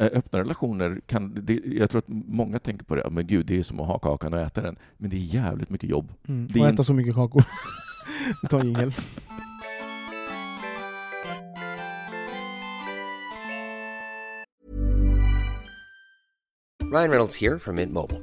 eh, öppna relationer, kan, det, jag tror att många tänker på det, men gud det är som att ha kakan och äta den. Men det är jävligt mycket jobb. Mm. Det är Och en- äta så mycket kakor. (laughs) Vi tar en jingel. Ryan Reynolds here from Mint Mobile.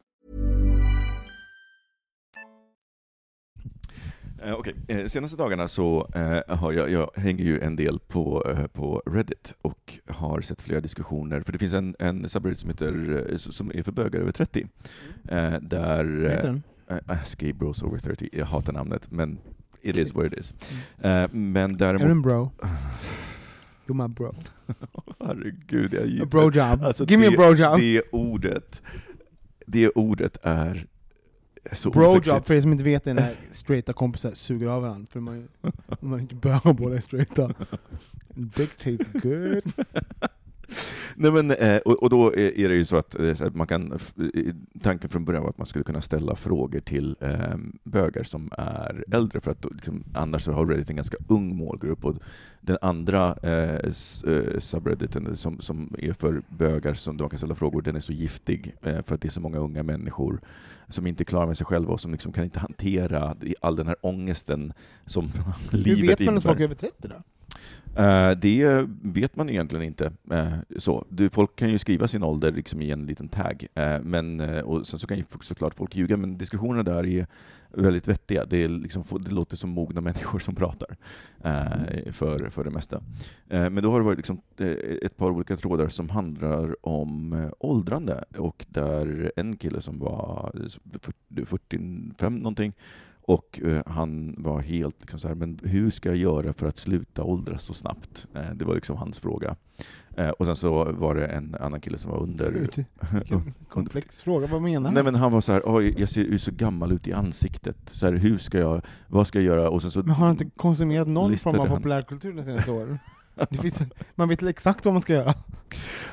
Eh, Okej, eh, senaste dagarna så eh, har jag, jag hänger ju en del på, eh, på Reddit och har sett flera diskussioner, för det finns en, en subreddit som, heter, eh, som är för bögar över 30, eh, där... Vad heter den? Eh, Gay Bros Over 30, jag hatar namnet, men it is what it is. Eh, men däremot... Är du en bro? (sighs) You're my bro. (laughs) Herregud, jag gillar... A bro job. Alltså, Give me a det- bro job. Det ordet, det ordet är så Bro osexigt. job, för er som inte vet, är när (laughs) straighta kompisar suger av varandra, för man, man inte bögar båda är straighta. Dick tastes good. (laughs) Nej, men, eh, och, och då är det ju så att eh, man kan, tanken från början var att man skulle kunna ställa frågor till eh, bögar som är äldre, för att liksom, annars har Reddit en ganska ung målgrupp. Och den andra eh, eh, subredditen som, som är för bögar som man kan ställa frågor, den är så giftig, för att det är så många unga människor som inte är klara med sig själva och som liksom kan inte hantera all den här ångesten som (laughs) Hur livet vet man innebär. att folk är över 30 då? Eh, det vet man egentligen inte. Eh, så. Folk kan ju skriva sin ålder liksom i en liten tag, eh, men, och sen så kan ju såklart folk ljuga, men diskussionerna där är väldigt vettiga. Det, är liksom, det låter som mogna människor som pratar, eh, för, för det mesta. Eh, men då har det varit liksom, eh, ett par olika trådar som handlar om eh, åldrande, och där en kille som var 40, 45 någonting, och eh, han var helt liksom så här, men hur ska jag göra för att sluta åldras så snabbt? Eh, det var liksom hans fråga. Eh, och sen så var det en annan kille som var (laughs) under... Komplex fråga, vad menar han? Nej men han var så här, Oj, jag ser ju så gammal ut i ansiktet. Så här, hur ska jag, vad ska jag göra? Och sen så Men har han inte konsumerat någon form av han- populärkultur de senaste åren? (laughs) Finns, man vet exakt vad man ska göra.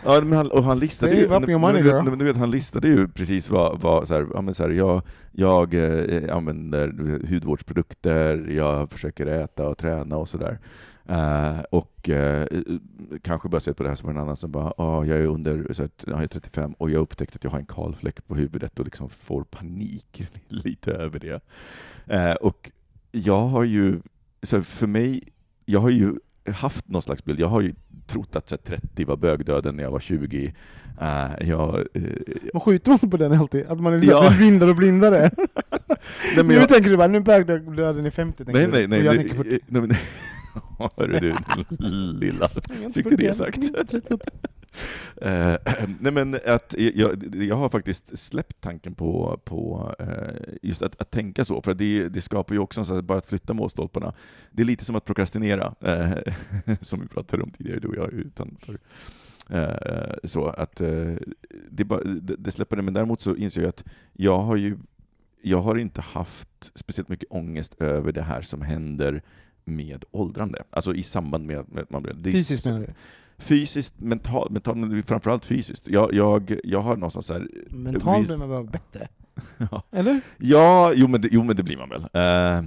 Ja, men han, och han listade ju, money, du, vet, du vet, han listade ju precis vad, vad så här, ja, men så här, jag, jag eh, använder hudvårdsprodukter, jag försöker äta och träna och sådär. Eh, och eh, kanske bara sett på det här som en annan som bara, ja, jag är under, så att, ja, jag är 35 och jag upptäckte att jag har en kal fläck på huvudet och liksom får panik (laughs) lite över det. Eh, och jag har ju, så för mig, jag har ju haft någon slags bild. Jag har ju trott att så här, 30 var bögdöden när jag var 20. Uh, jag, eh, Man skjuter man på den alltid? Att man är liksom Ja. (laughs) blindare och blindare? (laughs) men nu jag- tänker du bara, nu bögdöden är 50, tänker nej, nej, nej. Och jag tänker 40. eh, nej men, Hörru du, lilla. (laughs) Fick du det sagt? (laughs) Eh, (clears throat) nej men att jag, jag har faktiskt släppt tanken på, på eh, just att, att tänka så, för det, det skapar ju också en sån bara att flytta målstolparna. Det är lite som att prokrastinera, eh, (laughs) som vi pratade om tidigare, du och jag, utanför. Eh, så att det, bara, det, det släpper det, men däremot så inser jag att jag har ju jag har inte haft speciellt mycket ångest över det här som händer med åldrande, alltså i samband med, att man blir... det Fysiskt menar du? Fysiskt, mentalt, mental, men framförallt fysiskt. Jag, jag, jag har någonstans så här... Mentalt blir man bara bättre. (laughs) Ja. Eller? Ja, jo men det, jo, men det blir man väl. Eh,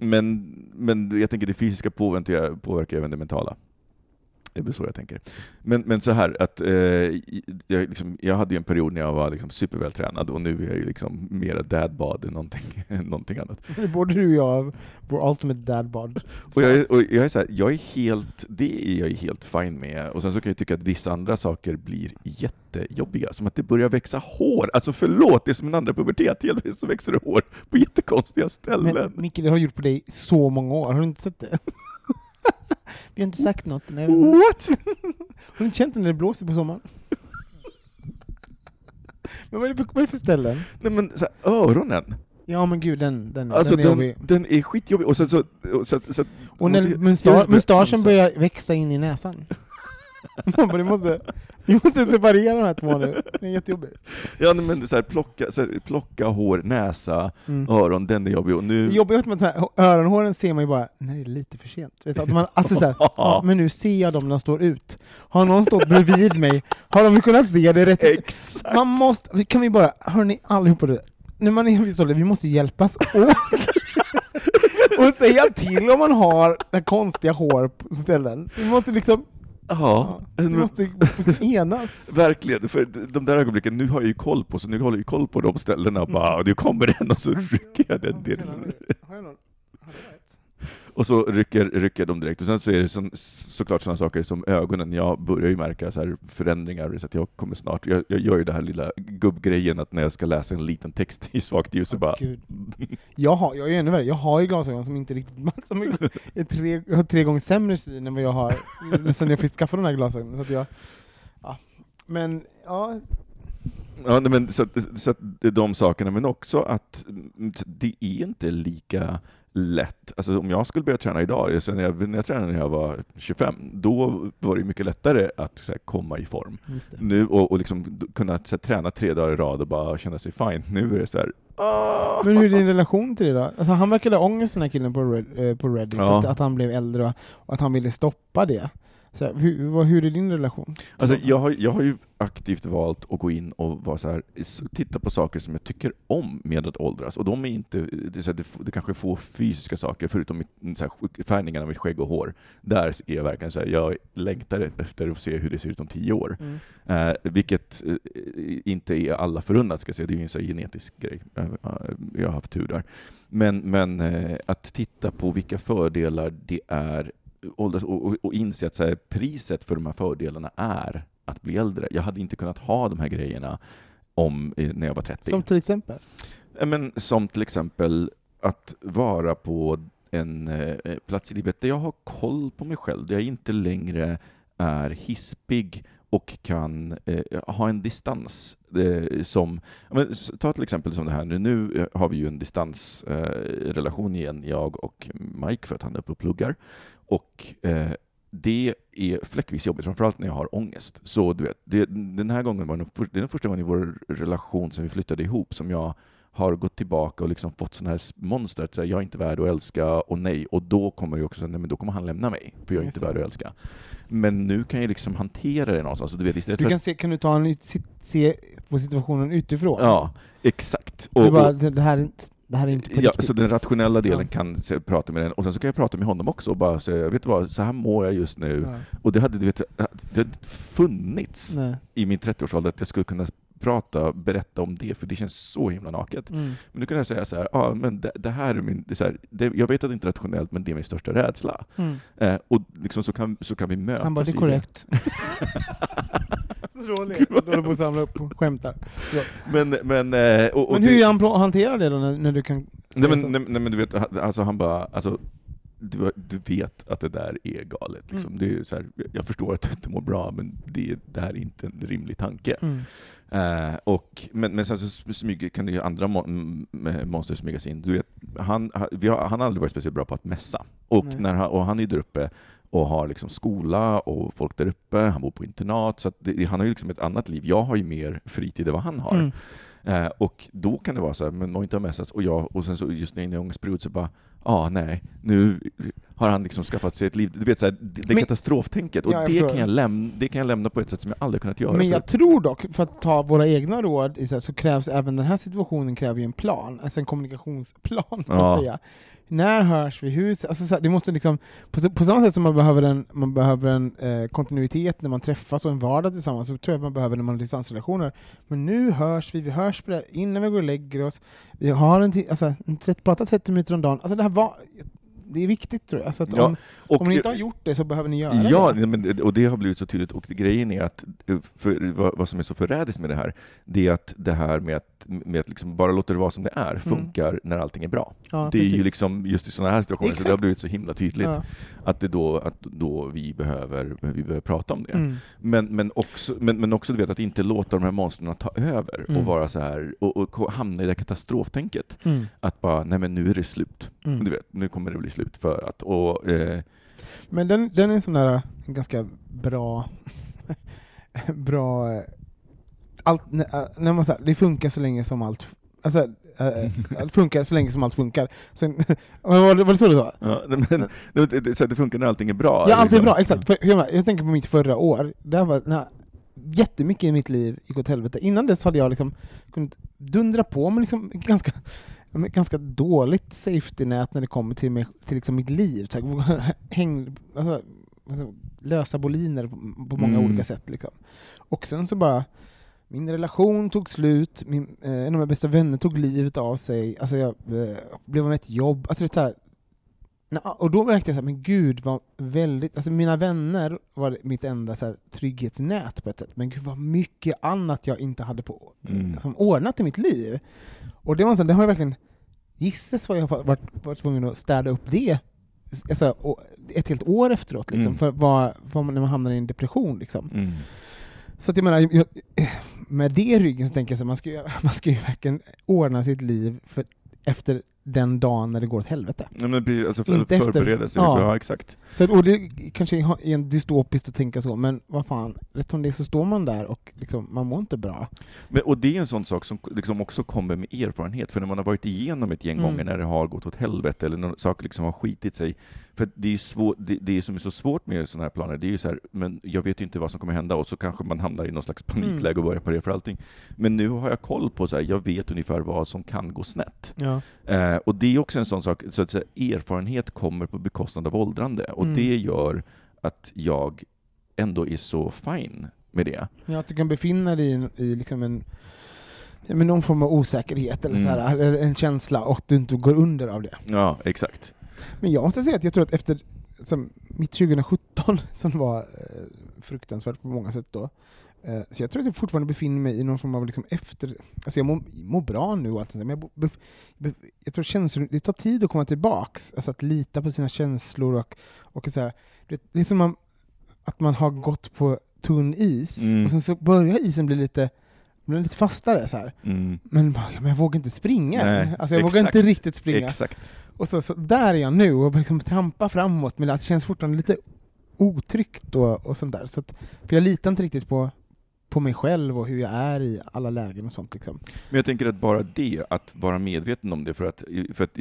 men, men jag tänker det fysiska påverkar, påverkar även det mentala. Det är väl så jag tänker. Men, men så här, att eh, jag, liksom, jag hade ju en period när jag var liksom supervältränad och nu är jag ju liksom mera dadbad än någonting, (laughs) någonting annat. (laughs) Både du och jag vår ultimate dad bod. Och jag, är, och jag är så här, jag är helt, det är jag helt fine med. Och sen så kan jag tycka att vissa andra saker blir jättejobbiga, som att det börjar växa hår. Alltså förlåt, det är som en andra pubertet, helt plötsligt så växer det hår på jättekonstiga ställen. Men Micke, det har gjort på dig så många år, har du inte sett det? (laughs) Vi har inte sagt något. Nej. What? (laughs) Har du inte känt det när det blåser på sommaren? (laughs) Men vad är det för, vad är det för ställen? Nej men så här, öronen. Ja men gud, den, den, Alltså den är den, jobbig. den är skitjobbig. Och, sen så, och så, så, Och när måste- musta- jag- mustaschen börjar växa in i näsan. (laughs) Man bara, du måste, du måste separera de här två nu. Det är jättejobbigt. Ja men så här, plocka, så här, plocka hår, näsa, Mm. öron, den är jobbig. Och nu... Det jobbiga är att så här, öronhåren ser man ju bara när det är lite för sent. Vet du, att man, alltså så här, (laughs) ja, men nu ser jag dem när de står ut. Har någon stått bredvid mig, har de kunnat se det rätt? Exakt! Man måste, kan vi bara, hörni allihopa, när man är vid vi måste hjälpas åt. (laughs) och säga till om man har konstiga hår på ställen. Vi måste liksom, Ja, vi måste enas. (laughs) Verkligen, för de där ögonblicken, nu har jag ju koll på, så nu håller jag ju koll på de ställena, bara, och nu kommer den och så rycker jag den delen. Har jag någon? Och så rycker, rycker de direkt. Och sen så är det så, såklart sådana saker som ögonen. Jag börjar ju märka så här förändringar, så att jag kommer snart, jag, jag gör ju det här lilla gubbgrejen att när jag ska läsa en liten text i svagt ljus så bara... Gud. Jag har, jag är ännu värre, jag har ju glasögon som inte riktigt, (laughs) som är, är tre, jag har tre gånger sämre syn än vad jag har (laughs) sen jag fick skaffa de här glasögonen. Så att jag, ja. Men, ja, Ja, men så, så att de sakerna, men också att det är inte lika lätt. Alltså om jag skulle börja träna idag, när jag, när jag tränade när jag var 25, då var det mycket lättare att här, komma i form. Nu, och, och liksom kunna här, träna tre dagar i rad och bara känna sig fine. Nu är det så här, "Ah." Men hur är din relation till det då? Alltså, han verkade ha ångest den här killen på, Red, eh, på Reddit, Ja. att, att han blev äldre och att han ville stoppa det. Så, här, hur, vad, hur är din relation? Alltså, jag, har, jag har ju aktivt valt att gå in och vara så här, titta på saker som jag tycker om med att åldras. Och de är inte, det, är så här, det, det kanske är få fysiska saker, förutom mitt, så här, sk- färgningen av mitt skägg och hår. Där är jag verkligen så här, jag längtar efter att se hur det ser ut om tio år. Eh, vilket eh, inte är alla förunnat, ska jag säga. Det är ju en så här genetisk grej. Eh, eh, jag har haft tur där. Men, men eh, att titta på vilka fördelar det är åldras och, och, och inse att så här, priset för de här fördelarna är att bli äldre. Jag hade inte kunnat ha de här grejerna om, eh, när jag var 30. Som till exempel? Men som till exempel att vara på en eh, plats i livet där jag har koll på mig själv, där jag inte längre är hispig och kan eh, ha en distans. Eh, som, men, ta till exempel som det här nu, nu eh, har vi ju en distansrelation eh, igen, jag och Mike, för att han är uppe och pluggar. Och eh, det är fläckvis jobbigt, framförallt när jag har ångest. Så du vet, det, den här gången var nog, för- det den första gången i vår relation som vi flyttade ihop som jag har gått tillbaka och liksom fått sådana här monster, att säga, jag är inte värd att älska och nej, och då kommer det också nej men då kommer han lämna mig, för jag är Just inte det. värd att älska. Men nu kan jag liksom hantera det någonstans, så du vet, istället Du för kan att, se, kan du ta en, ut- se, se på situationen utifrån? Ja, exakt. Och, bara, och, det, här, det här är inte på Ja, riktigt. så den rationella delen Ja. kan se, prata med den, och sen så kan jag prata med honom också och bara säga, vet du vad, så här mår jag just nu. Ja. Och det hade, du vet, det hade funnits Nej. i min 30-årsålder att jag skulle kunna prata, berätta om det, för det känns så himla naket. Mm. Men nu kan jag säga så här, ja men det, det här är min, det är så här, det, jag vet att det inte är rationellt, men det är min största rädsla. Mm. Eh, och liksom så kan, så kan vi mötas Han bara, det är korrekt. (laughs) Så roligt. Du håller på att samla upp och skämtar. Ja. Men, men, eh, och, och Men det- hur han pl- hanterar det då, när, när du kan Nej men, nej, nej men du vet, han- alltså han bara, alltså, du, du vet att det där är galet. Liksom. Mm. Det är så här, jag förstår att du inte mår bra, men det, det här är inte en rimlig tanke. Mm. Eh, och, men, men sen så smyger, kan det ju andra monster smyga sig in. Du vet, han, han, har, han har aldrig varit speciellt bra på att mässa. Och, Nej. när han, och han är där uppe och har liksom skola och folk där uppe, han bor på internat, så att det, han har ju liksom ett annat liv. Jag har ju mer fritid än vad han har. Mm. Eh, och då kan det vara så här, men må inte ha mässats, och jag, och sen så just när jag är inne i ångestperiod så bara, ah nej, nu har han liksom skaffat sig ett liv. Du vet så här, det, det Men- katastroftänket, och Ja, det, kan jag lämna, det kan jag lämna på ett sätt som jag aldrig kunnat göra Men jag tror dock, för att ta våra egna råd, så, här, så krävs även den här situationen kräver ju en plan, alltså en kommunikationsplan, (laughs) får Ja. jag säga. När hörs vi? Hur, alltså, så här, det måste liksom, på, på samma sätt som man behöver en, man behöver en eh, kontinuitet när man träffas och en vardag tillsammans, så tror jag att man behöver när man har distansrelationer. Men nu hörs vi, vi hörs på det, innan vi går och lägger oss, vi har en, alltså, en 30, pratar 30 minuter om dagen. Alltså det här var, det är viktigt tror jag. Alltså Ja, om, och om ni inte har gjort det så behöver ni göra Ja, det. det- och det har blivit så tydligt. Och grejen är att, eh, för, vad, vad som är så förrädiskt med det här, det är att det här med att, med att liksom bara låta det vara som det är, funkar när allting är bra. Mm. Ja, det är ju liksom just i sådana här situationer, så det har Exakt. blivit så himla tydligt Ja. att det då, att då vi, behöver, vi behöver prata om det. Mm. Men, men, också, men, men också du vet, att inte låta de här monstren ta över Mm. och vara så här och, och hamna i det här katastroftänket. Mm. Att bara, nej men nu är det slut. Mm. Du vet, nu kommer det bli slut för att, och, eh, Men den, den är en sån där en ganska bra... (laughs) bra... eh, Allt, när, äh, när man säger, det funkar så länge som allt... Alltså, allt funkar så länge som allt funkar. Sen, (laughs) var, det, var det så du sa? ja, men, det, så att det funkar när allting är bra. Ja, allt är liksom. bra, exakt. För, jag, jag tänker på mitt förra år, det var när jättemycket i mitt liv gick åt helvete. Innan dess hade jag liksom kunnat dundra på med liksom ganska, ganska dåligt safety-nät när det kommer till, mig, till liksom mitt liv. Så här, (laughs) häng, alltså, alltså, lösa boliner på, på många Mm. olika sätt. Liksom. Och sen så bara, min relation tog slut, min, eh, en av mina bästa vänner tog livet av sig, alltså jag eh, blev av med ett jobb. Alltså det är så här, och då märkte jag så här, men gud vad väldigt, alltså mina vänner var mitt enda så här, trygghetsnät på ett sätt, men gud vad mycket annat jag inte hade på, Mm. som ordnat i mitt liv. Och det var så här, det har jag verkligen, gisses vad jag har varit, varit tvungen att städa upp det, alltså, ett helt år efteråt, liksom, Mm. för vad, vad man, när man hamnar i en depression. Liksom. Mm. Så att jag menar, jag, med det i ryggen så tänker jag att man ska, ju- (laughs) man ska ju verkligen ordna sitt liv för, efter den dagen när det går åt helvete. Ja, men precis, alltså för, Inte förbereda sig. ja. Ja. exakt. Så, och det kanske är en dystopiskt att tänka så, men vad fan, rätt som det så står man där och liksom, man mår inte bra. Men, och det är en sån sak som liksom också kommer med erfarenhet, för när man har varit igenom ett gäng Mm. gånger när det har gått åt helvete, eller när saker liksom har skitit sig, för det är ju svår, det, det som är så svårt med sådana här planer, det är ju så här, men jag vet ju inte vad som kommer hända, och så kanske man hamnar i någon slags panikläge Mm. och börjar parera för allting. Men nu har jag koll på, så här, jag vet ungefär vad som kan gå snett. Ja. Eh, och det är också en sån sak, så att säga, erfarenhet kommer på bekostnad av åldrande, och Mm. det gör att jag ändå är så fine med det. Ja, att du kan befinna dig i, i liksom en, men någon form av osäkerhet eller, så Mm. här, eller en känsla och du inte går under av det. Ja, exakt. Men jag måste säga att jag tror att efter som mitt 2017, (laughs) som var eh, fruktansvärt på många sätt då, eh, så jag tror att jag fortfarande befinner mig i någon form av liksom efter... Alltså jag mår, mår bra nu och allt sånt där, men jag, bef, bef, jag tror känslor, det tar tid att komma tillbaks, alltså att lita på sina känslor och, och så här, det, det är som man, att man har gått på tunn is, Mm. och sen så börjar isen bli lite, bli lite fastare så. Mm. Men, men jag vågar inte springa. Nej, alltså jag vågar exakt. inte riktigt springa. Exakt. Och så, så där är jag nu och liksom trampar framåt, men det känns fortfarande lite otryggt och, och sånt där. Så att, för jag litar inte riktigt på, på mig själv och hur jag är i alla lägen och sånt. Liksom. Men jag tänker att bara det, att vara medveten om det, för att, för att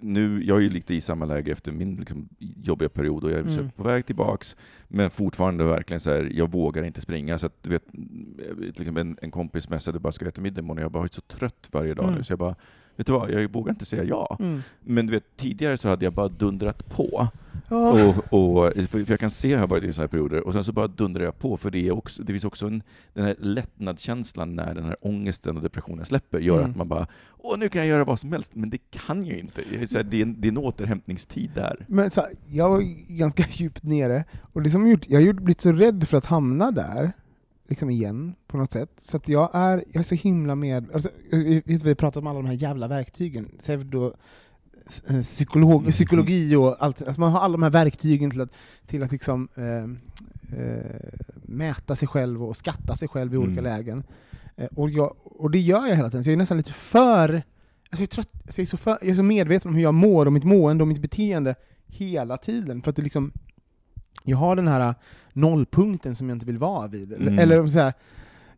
nu, jag är ju lite i samma läge efter min liksom, jobbiga period och jag är Mm. på väg tillbaks, men fortfarande verkligen så här, jag vågar inte springa. Så att, du vet, liksom en, en kompis messade bara ska vi äta middag imorgon och jag bara har varit så trött varje dag Mm. nu så jag bara, vet du vad, jag vågar inte säga ja. Mm. Men du vet, tidigare så hade jag bara dundrat på. Ja. Och, och, för jag kan se att jag har varit i sådana här perioder, och sen så bara dundrar jag på, för det, är också, det finns också en, den här lättnadskänslan när den här ångesten och depressionen släpper, gör Mm. att man bara Åh, nu kan jag göra vad som helst, men det kan jag ju inte. Det är, här, det är, en, det är en återhämtningstid där. Men så här, jag var ganska (laughs) djupt nere, och det som gjort, jag har blivit så rädd för att hamna där, liksom igen, på något sätt. Så att jag är, jag är så himla med... Alltså, vi vi har pratat om alla de här jävla verktygen, pseudo, eh, psykolog, psykologi och allt. Alltså man har alla de här verktygen till att, till att liksom, eh, eh, mäta sig själv och skatta sig själv i olika Mm. lägen. Eh, och, jag, och det gör jag hela tiden, så jag är nästan lite för... Alltså jag, är trött, alltså jag, är så för jag är så medveten om hur jag mår och mitt mående och mitt beteende hela tiden. För att det liksom, jag har den här nollpunkten som jag inte vill vara vid. Mm. eller så här,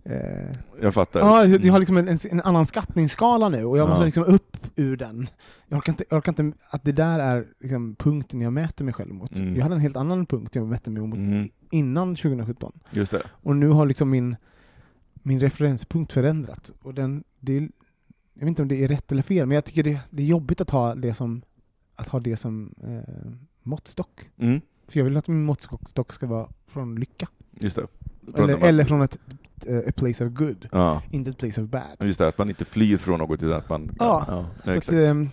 eh, Jag fattar. Ja, jag har liksom en, en, annan skattningsskala nu, och jag Ja. måste liksom upp ur den. Jag orkar inte, jag orkar inte att det där är liksom punkten jag mäter mig själv mot. Mm. Jag hade en helt annan punkt jag mätte mig mot Mm. innan 2017. Just det. Och nu har liksom min, min referenspunkt förändrats. Och den, det är, jag vet inte om det är rätt eller fel, men jag tycker det, det är jobbigt att ha det som, att ha det som eh, måttstock. För jag vill att min måttstock ska vara från lycka. Just det. Eller, eller från ett eh, a place of good, Ja, inte ett place of bad. just det, att man inte flyr från något utan att man... Ja, ja Så exakt. att, ehm,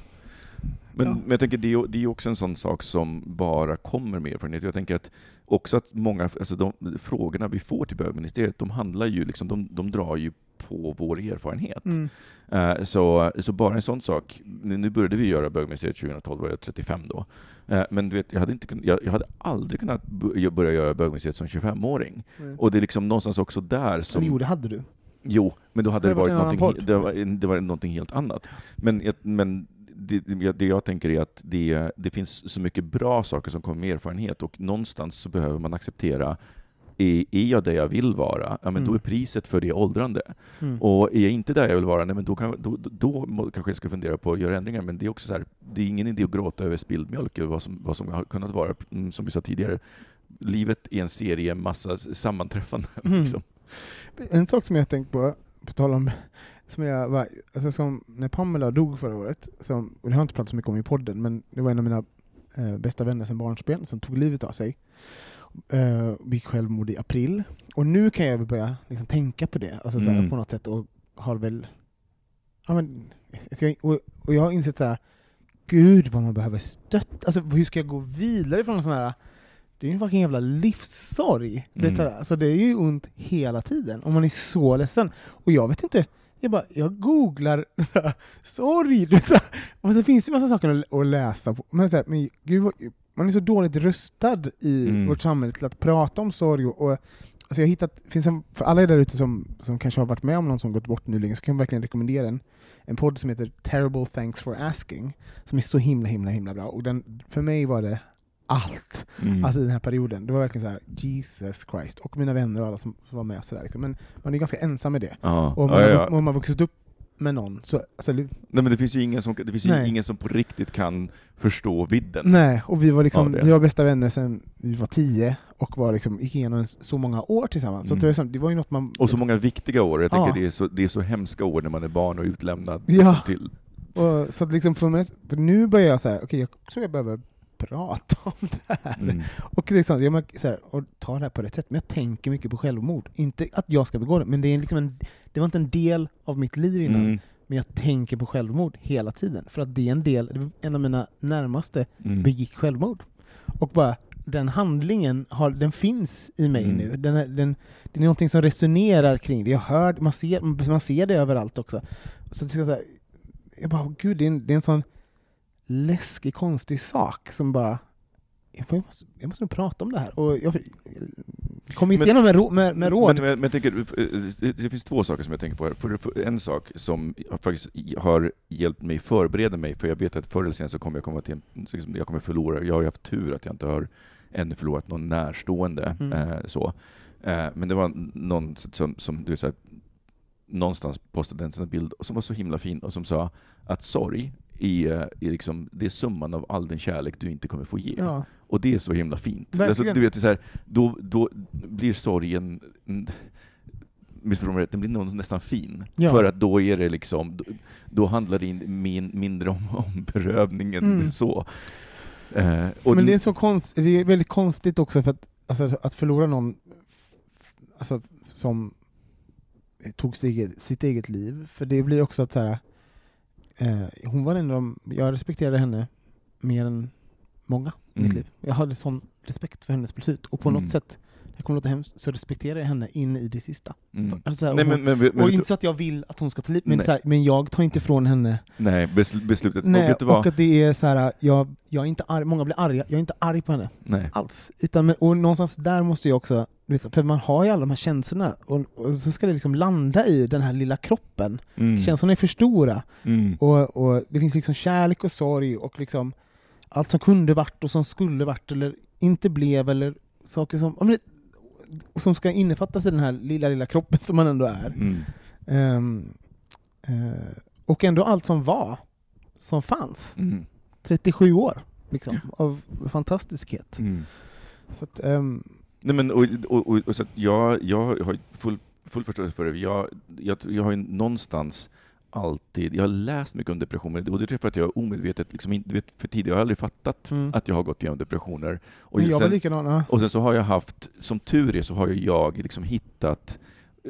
Men, Ja. men jag tänker det är, det är också en sån sak som bara kommer med erfarenhet. Jag tänker att också att många, alltså de frågorna vi får till bögministeriet, de handlar ju liksom, de, de drar ju på vår erfarenhet. Mm. Eh, Så, så bara en sån sak, nu nu började vi göra bögministeriet 2012, var jag 35 då. Eh, Men du vet, jag hade, inte, kun- jag, jag hade aldrig kunnat börja göra bögministeriet som 25-åring. Mm. Och det är liksom någonstans också där som... Eller jo, det hade du. Jo, men då hade det Det varit varit någonting, det var, det var någonting helt annat. Men, men det, det det jag tänker är att det, det finns så mycket bra saker som kommer med erfarenhet, och någonstans så behöver man acceptera är, är jag där jag vill vara, ja, men då Mm. är priset för det åldrande. Mm. Och är jag inte där jag vill vara, nej, men då, kan, då, då, då kanske jag ska fundera på att göra ändringar. Men det är också så här, det är ingen idé att gråta över spilld mjölk, eller vad som, vad som har kunnat vara, mm, som vi sa tidigare. Livet är en serie, massa sammanträffanden. Mm. Liksom. En sak som jag tänkt på, på tal om, som jag var, alltså som när Pamela dog förra året, som, och det har jag inte pratat så mycket om i podden, men det var en av mina eh, bästa vänner sedan barnsben som tog livet av sig. Eh, begick självmord i april. Och nu kan jag börja liksom, tänka på det, alltså, så här, Mm. på något sätt, och har väl... Ja, men, och, och jag har insett så här, gud vad man behöver stötta, alltså hur ska jag gå vidare från en sån här det är ju en fucking jävla livssorg. Mm. alltså, det är ju ont hela tiden, och man är så ledsen. Och jag vet inte, jag bara, jag googlar (laughs) sorg, och så finns det ju massa saker att, läsa på. Men, så här, men gud, man är så dåligt rustad i Mm. vårt samhälle till att prata om sorg. Och, och, alltså jag hittat, finns en, för alla er där ute som, som kanske har varit med om någon som gått bort nyligen, så kan jag verkligen rekommendera en, en podd som heter Terrible Thanks for Asking, som är så himla himla himla bra. Och den, för mig var det allt. Mm. Alltså i den här perioden. Det var verkligen så här, Jesus Christ. Och mina vänner och alla som, var med. Så där, liksom. Men man är ganska ensam med det. ja. Och om man, ja, har- ja. man har vuxit upp med någon, så... Alltså, Nej, men det finns ju ingen som, det finns ju ingen som på riktigt kan förstå vidden. nej, och vi var, liksom, vi var bästa vänner sedan vi var tio, och var liksom, gick igenom en, så många år tillsammans. Så Mm. det, var, liksom- det var ju något man... Och så många viktiga år. Jag tänker Ja. det, är så, det är så hemska år när man är barn och utlämnad Ja. till... och, så liksom för nu börjar jag så här, okej, jag tror jag behöver prata om det här. Mm. Och, liksom, jag, så här, och ta det här på rätt sätt, men jag tänker mycket på självmord. Inte att jag ska begå det, men det, är liksom en, det var inte en del av mitt liv innan. Mm. Men jag tänker på självmord hela tiden. För att det är en del, en av mina närmaste Mm. begick självmord. Och bara, den handlingen har, den finns i mig Mm. nu. Den är, den, det är någonting som resonerar kring det. Jag hör, man ser, man ser det överallt också. Så så här, jag bara, gud, det är, en, det är en sån läskig, konstig sak som bara jag måste, jag måste nog prata om det här. Och jag, jag kom inte igenom med, med, med råd. Men, men, men jag tänker, eh, det, finns två saker som jag tänker på här. För, för en sak som faktiskt har hjälpt mig förbereda mig, för jag vet att förr eller senare så kommer jag komma till liksom, jag kommer förlora, jag har ju haft tur att jag inte har ännu förlorat någon närstående. Mm. Eh, så. Eh, men det var någon som, som du sa, någonstans postade en sån bild som var så himla fin och som sa att sorg är, är liksom, det är summan av all den kärlek du inte kommer få ge. ja. Och det är så himla fint. Alltså, du vet, så här, då, då blir sorgen mm, missförstå mig rätt, den blir nästan fin. Ja. För att då är det liksom, då, då handlar det in, min, mindre om, (laughs) om berövningen Mm. så. Eh, Men det är, så konst, det är väldigt konstigt också för att, alltså, att förlora någon alltså, som tog eget, sitt eget liv, för det blir också att så här, eh, hon var en av de, jag respekterade henne mer än många i mitt Mm. liv. Jag hade sån respekt för hennes beslut, och på Mm. något sätt, det kommer låta hemskt, så respekterar jag henne in i det sista. Mm. Alltså, så här, Nej, och men, men, men, och inte så att jag vill att hon ska ta liv, men, här, men jag tar inte ifrån henne nej besl- beslutet. Nej, och och att det är så här, jag, jag är inte arg, många blir arga, jag är inte arg på henne Nej. alls. Utan, men, och någonstans där måste jag också, för man har ju alla de här känslorna, och, och så ska det liksom landa i den här lilla kroppen. Mm. Känslorna är för stora, Mm. och, och det finns liksom kärlek och sorg, och liksom allt som kunde varit och som skulle varit, eller inte blev, eller saker som, ja, men det- som ska innefattas i den här lilla, lilla kroppen som man ändå är. Mm. Ehm, eh, och ändå allt som var, som fanns. Mm. 37 år liksom, av fantastiskhet. Mm. Så att, Nej, men, och, och, och, och så att jag, jag har full, full förståelse för det. Jag, jag, jag har ju någonstans alltid, jag har läst mycket om depressioner, och det är för att jag omedvetet, liksom, du vet, för tidigare har jag aldrig fattat Mm. att jag har gått igenom depressioner. Och jag sen, och sen så har jag haft, som tur är så har jag liksom hittat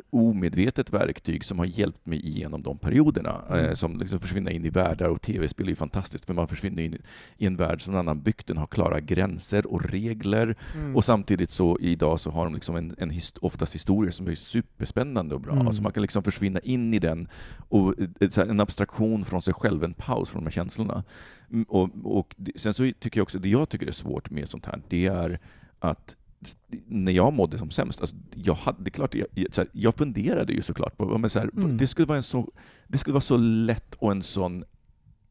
omedvetet verktyg som har hjälpt mig igenom de perioderna. Mm. Eh, som liksom försvinna in i världar och tv-spel är ju fantastiskt för man försvinner in i en värld som någon annan byggt. Den har klara gränser och regler Mm. och samtidigt så idag så har de liksom en, en hist oftast historier som är superspännande och bra. Mm. Så man kan liksom försvinna in i den och eh, här, en abstraktion från sig själv, en paus från de här känslorna. Mm, Och, och sen så tycker jag också, det jag tycker är svårt med sånt här, det är att när jag mådde som sämst, alltså, jag, hade, det är klart, jag, här, jag funderade ju såklart på, men så här, Mm. det, skulle vara en så, det skulle vara så lätt och en sån,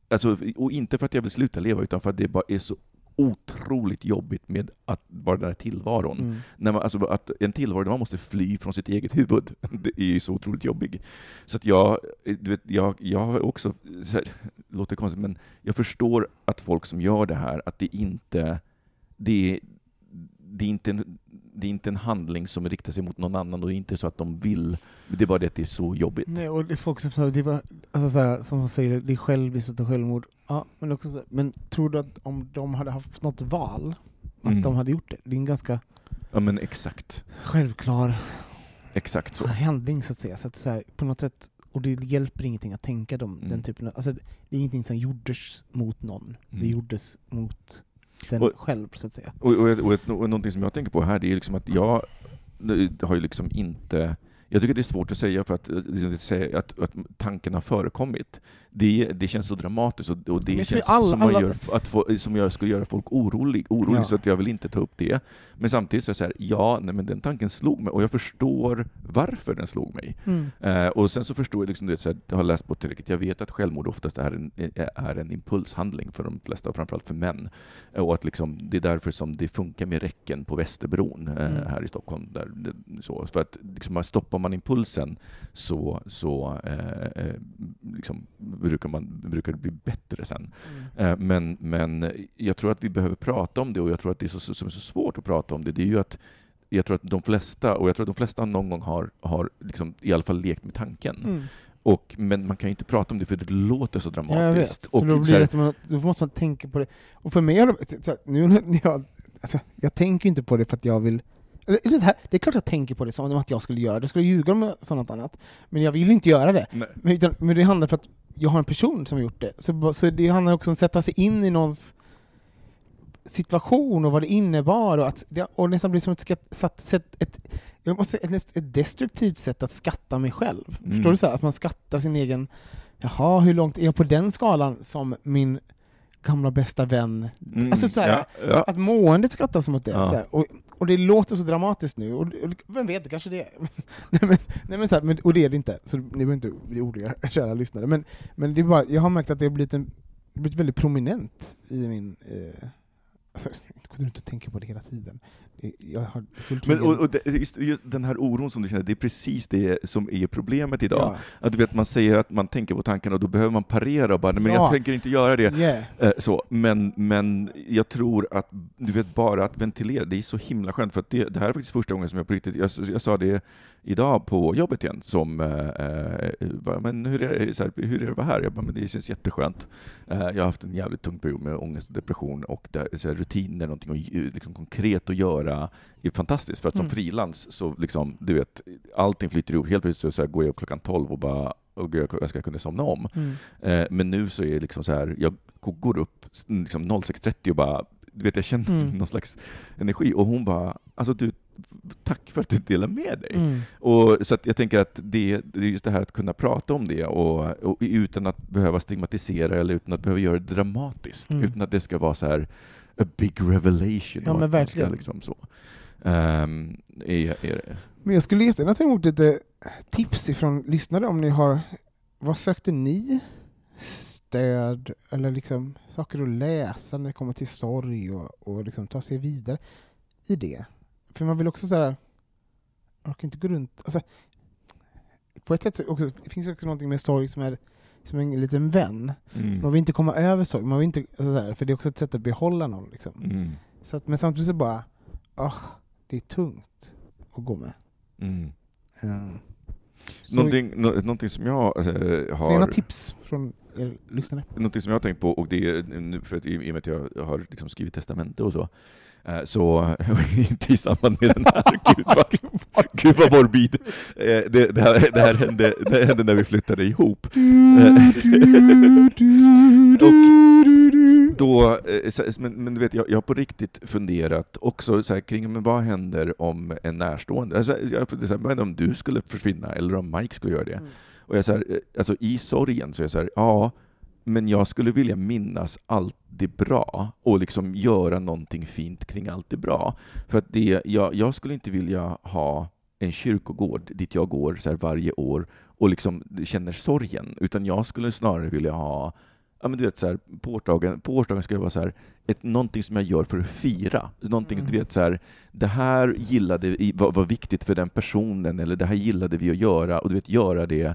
alltså, och inte för att jag vill sluta leva, utan för att det bara är så otroligt jobbigt med att vara den här tillvaron. Mm. När man, alltså, att en tillvaro där man måste fly från sitt eget huvud, (laughs) det är ju så otroligt jobbig. Så att jag, du vet, jag, jag har också, så här, låter konstigt, men jag förstår att folk som gör det här, att det inte, det är, det är inte en, det är inte en handling som riktar sig mot någon annan och det är inte så att de vill, det är bara det att det är så jobbigt. Nej, och det är folk som säger, det var, alltså så här, som säger, det är själviskt och självmord. Ja, men, också här, men tror du att om de hade haft något val, att Mm. de hade gjort det? Det är en ganska Ja men exakt, självklar exakt så. handling så att säga. Så att så här, på något sätt, och det hjälper ingenting att tänka dem, Mm. den typen av, alltså, det är ingenting som gjordes mot någon, det Mm. gjordes mot den Och- själv så att säga. Och, och, och, och någonting som jag tänker på här, det är liksom att jag har ju liksom inte jag tycker det är svårt att säga för att, eh, liksom, att, att tanken har förekommit. Det, det känns så dramatiskt och, det känns alla- som, alla- gör, att få, som jag skulle göra folk orolig, orolig Ja. så att jag vill inte ta upp det. Men samtidigt så är det så här, ja, nej, men den tanken slog mig och jag förstår varför den slog mig. Eh, och sen så förstår jag, liksom det, så här, jag har läst på tillräckligt, jag vet att självmord oftast är en, är en impulshandling för de flesta, och framförallt för män. Eh, Och att liksom, det är därför som det funkar med räcken på Västerbron eh, Mm. här i Stockholm. Där, det, så. För att liksom, stoppar man impulsen så, så eh, eh, liksom, brukar, man, brukar det bli bättre sen. Mm. Eh, Men, men jag tror att vi behöver prata om det och jag tror att det är så, som är så svårt att prata om det, det är ju att jag tror att de flesta, och jag tror att de flesta någon gång har, har liksom, i alla fall lekt med tanken. Mm. Och, men man kan ju inte prata om det för det låter så Ja, dramatiskt. Så och då, så blir det man, då måste man tänka på det. Och för mig nu jag, alltså, jag tänker inte på det för att jag vill det, här, det är klart jag tänker på det som att jag skulle göra det, jag skulle ljuga om något annat. Men jag vill inte göra det. Men, utan, men det handlar för att jag har en person som har gjort det. Så, så det handlar också om att sätta sig in i någons situation och vad det innebar och, att och nästan blir som ett, skatt, sätt, ett, jag måste, ett, ett destruktivt sätt att skatta mig själv. Mm. Förstår du? så här, Att man skattar sin egen, jaha, hur långt är jag på den skalan som min gamla bästa vän? Mm, Alltså så här, ja, ja. Att måendet skattas mot det. Ja. Och, och det låter så dramatiskt nu, och, och vem vet, det kanske det är. (laughs) nej, men, nej, men så här, men, och det är det inte, så ni behöver inte bli oroliga, (laughs) kära lyssnare. Men, men det är bara, jag har märkt att det har blivit, en, blivit väldigt prominent i min... Eh, alltså, jag går runt och tänker på det hela tiden. Jag har Men, och, och det, just, just den här oron som du känner, det är precis det som är problemet idag. Ja. Att du vet, man säger att man tänker på tankarna och då behöver man parera och bara, "Nej, men Ja. jag tänker inte göra det. Yeah. Eh, Så, men, men jag tror att, du vet, bara att ventilera, det är så himla skönt, för att det, det här är faktiskt första gången som jag på riktigt, jag, jag sa det idag på jobbet igen, som, eh, eh, bara, men hur är, det, så här, hur är det att vara här? Jag bara, men det känns jätteskönt. Eh, jag har haft en jävligt tung period med ångest och depression, och där, så här, rutiner, någonting ju- liksom, konkret att göra, är fantastiskt, för att som Mm. frilans så, liksom, du vet, allting flyter ihop. Helt plötsligt så, här, går jag upp klockan 12 och bara, och jag, jag ska kunna somna om. Mm. Eh, men nu så är det liksom så här, jag går upp liksom 06.30 och bara, du vet jag känner Mm. (laughs) någon slags energi och hon bara, alltså du, tack för att du delar med dig. Mm. Och, så jag tänker att det, det är just det här att kunna prata om det och, och utan att behöva stigmatisera eller utan att behöva göra det dramatiskt, Mm. utan att det ska vara så här a big revelation. Ja, men man ska verkligen. Liksom så. Ehm, är, är det. Men jag skulle jättegärna ta emot lite tips ifrån lyssnare om ni har, vad sökte ni? Stöd eller liksom saker att läsa när det kommer till sorg och, och liksom ta sig vidare i det. För man vill också såhär, jag orkar inte gå runt, alltså, på ett sätt så också, det finns också någonting med sorg som är som en liten vän. Mm. Man vill inte komma över sorg, man vill inte, alltså så för det är också ett sätt att behålla någon. Liksom. Mm. Så att, men samtidigt så bara, ah, det är tungt att gå med. Mm. Så, Någonting, nå, någonting som jag så gärna har... tips från er lyssnare. Någonting som jag har tänkt på, och det är nu för att i i och med att jag har liksom skrivit testamente och så, så inte (laughs) i samband med den här, (laughs) gud vad, gud vad morbid. Eh, Det, det, här, det här hände, det här hände när vi flyttade ihop. (laughs) och då, eh, men, men du vet, jag, jag har på riktigt funderat också så här, kring men vad händer om en närstående, alltså, jag funderar så här, vad händer om du skulle försvinna eller om Mike skulle göra det? Och jag så här, eh, alltså, I sorgen så är jag så här, ja, men jag skulle vilja minnas allt det bra och liksom göra någonting fint kring allt det bra. För att det, jag, jag skulle inte vilja ha en kyrkogård dit jag går så varje år och liksom känner sorgen, utan jag skulle snarare vilja ha Ja, men du vet, så här, på årsdagen, på årsdagen ska det vara så här, ett, någonting som jag gör för att fira. Någonting, Mm. du vet, så här, det här gillade var, var viktigt för den personen, eller det här gillade vi att göra, och du vet, göra det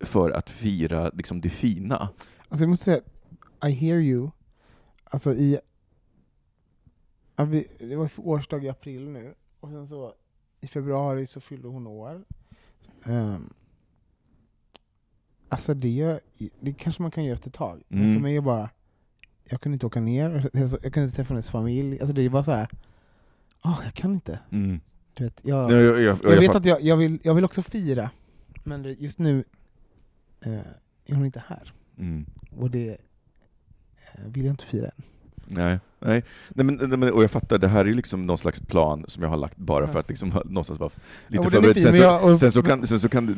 för att fira liksom, det fina. Alltså jag måste säga, I hear you. Alltså i... Det var årsdag i april nu, och sen så i februari så fyllde hon år. Um, alltså det, det kanske man kan göra efter ett tag. Men Mm. för mig är bara, jag kunde inte åka ner, alltså, jag kunde inte träffa hennes familj. Alltså det är bara så här. åh jag kan inte. Mm. Du vet, jag, Ja, jag, jag, jag vet att jag, jag, vill, jag vill också fira, men just nu eh, är hon inte här. Mm. Och det eh, vill jag inte fira än. Nej, nej. nej men, nej, men, och jag fattar, det här är liksom någon slags plan som jag har lagt bara för Ja. att liksom, (laughs) någonstans vara Ja, lite är förberedd. Sen, jag- sen så kan, sen så kan det,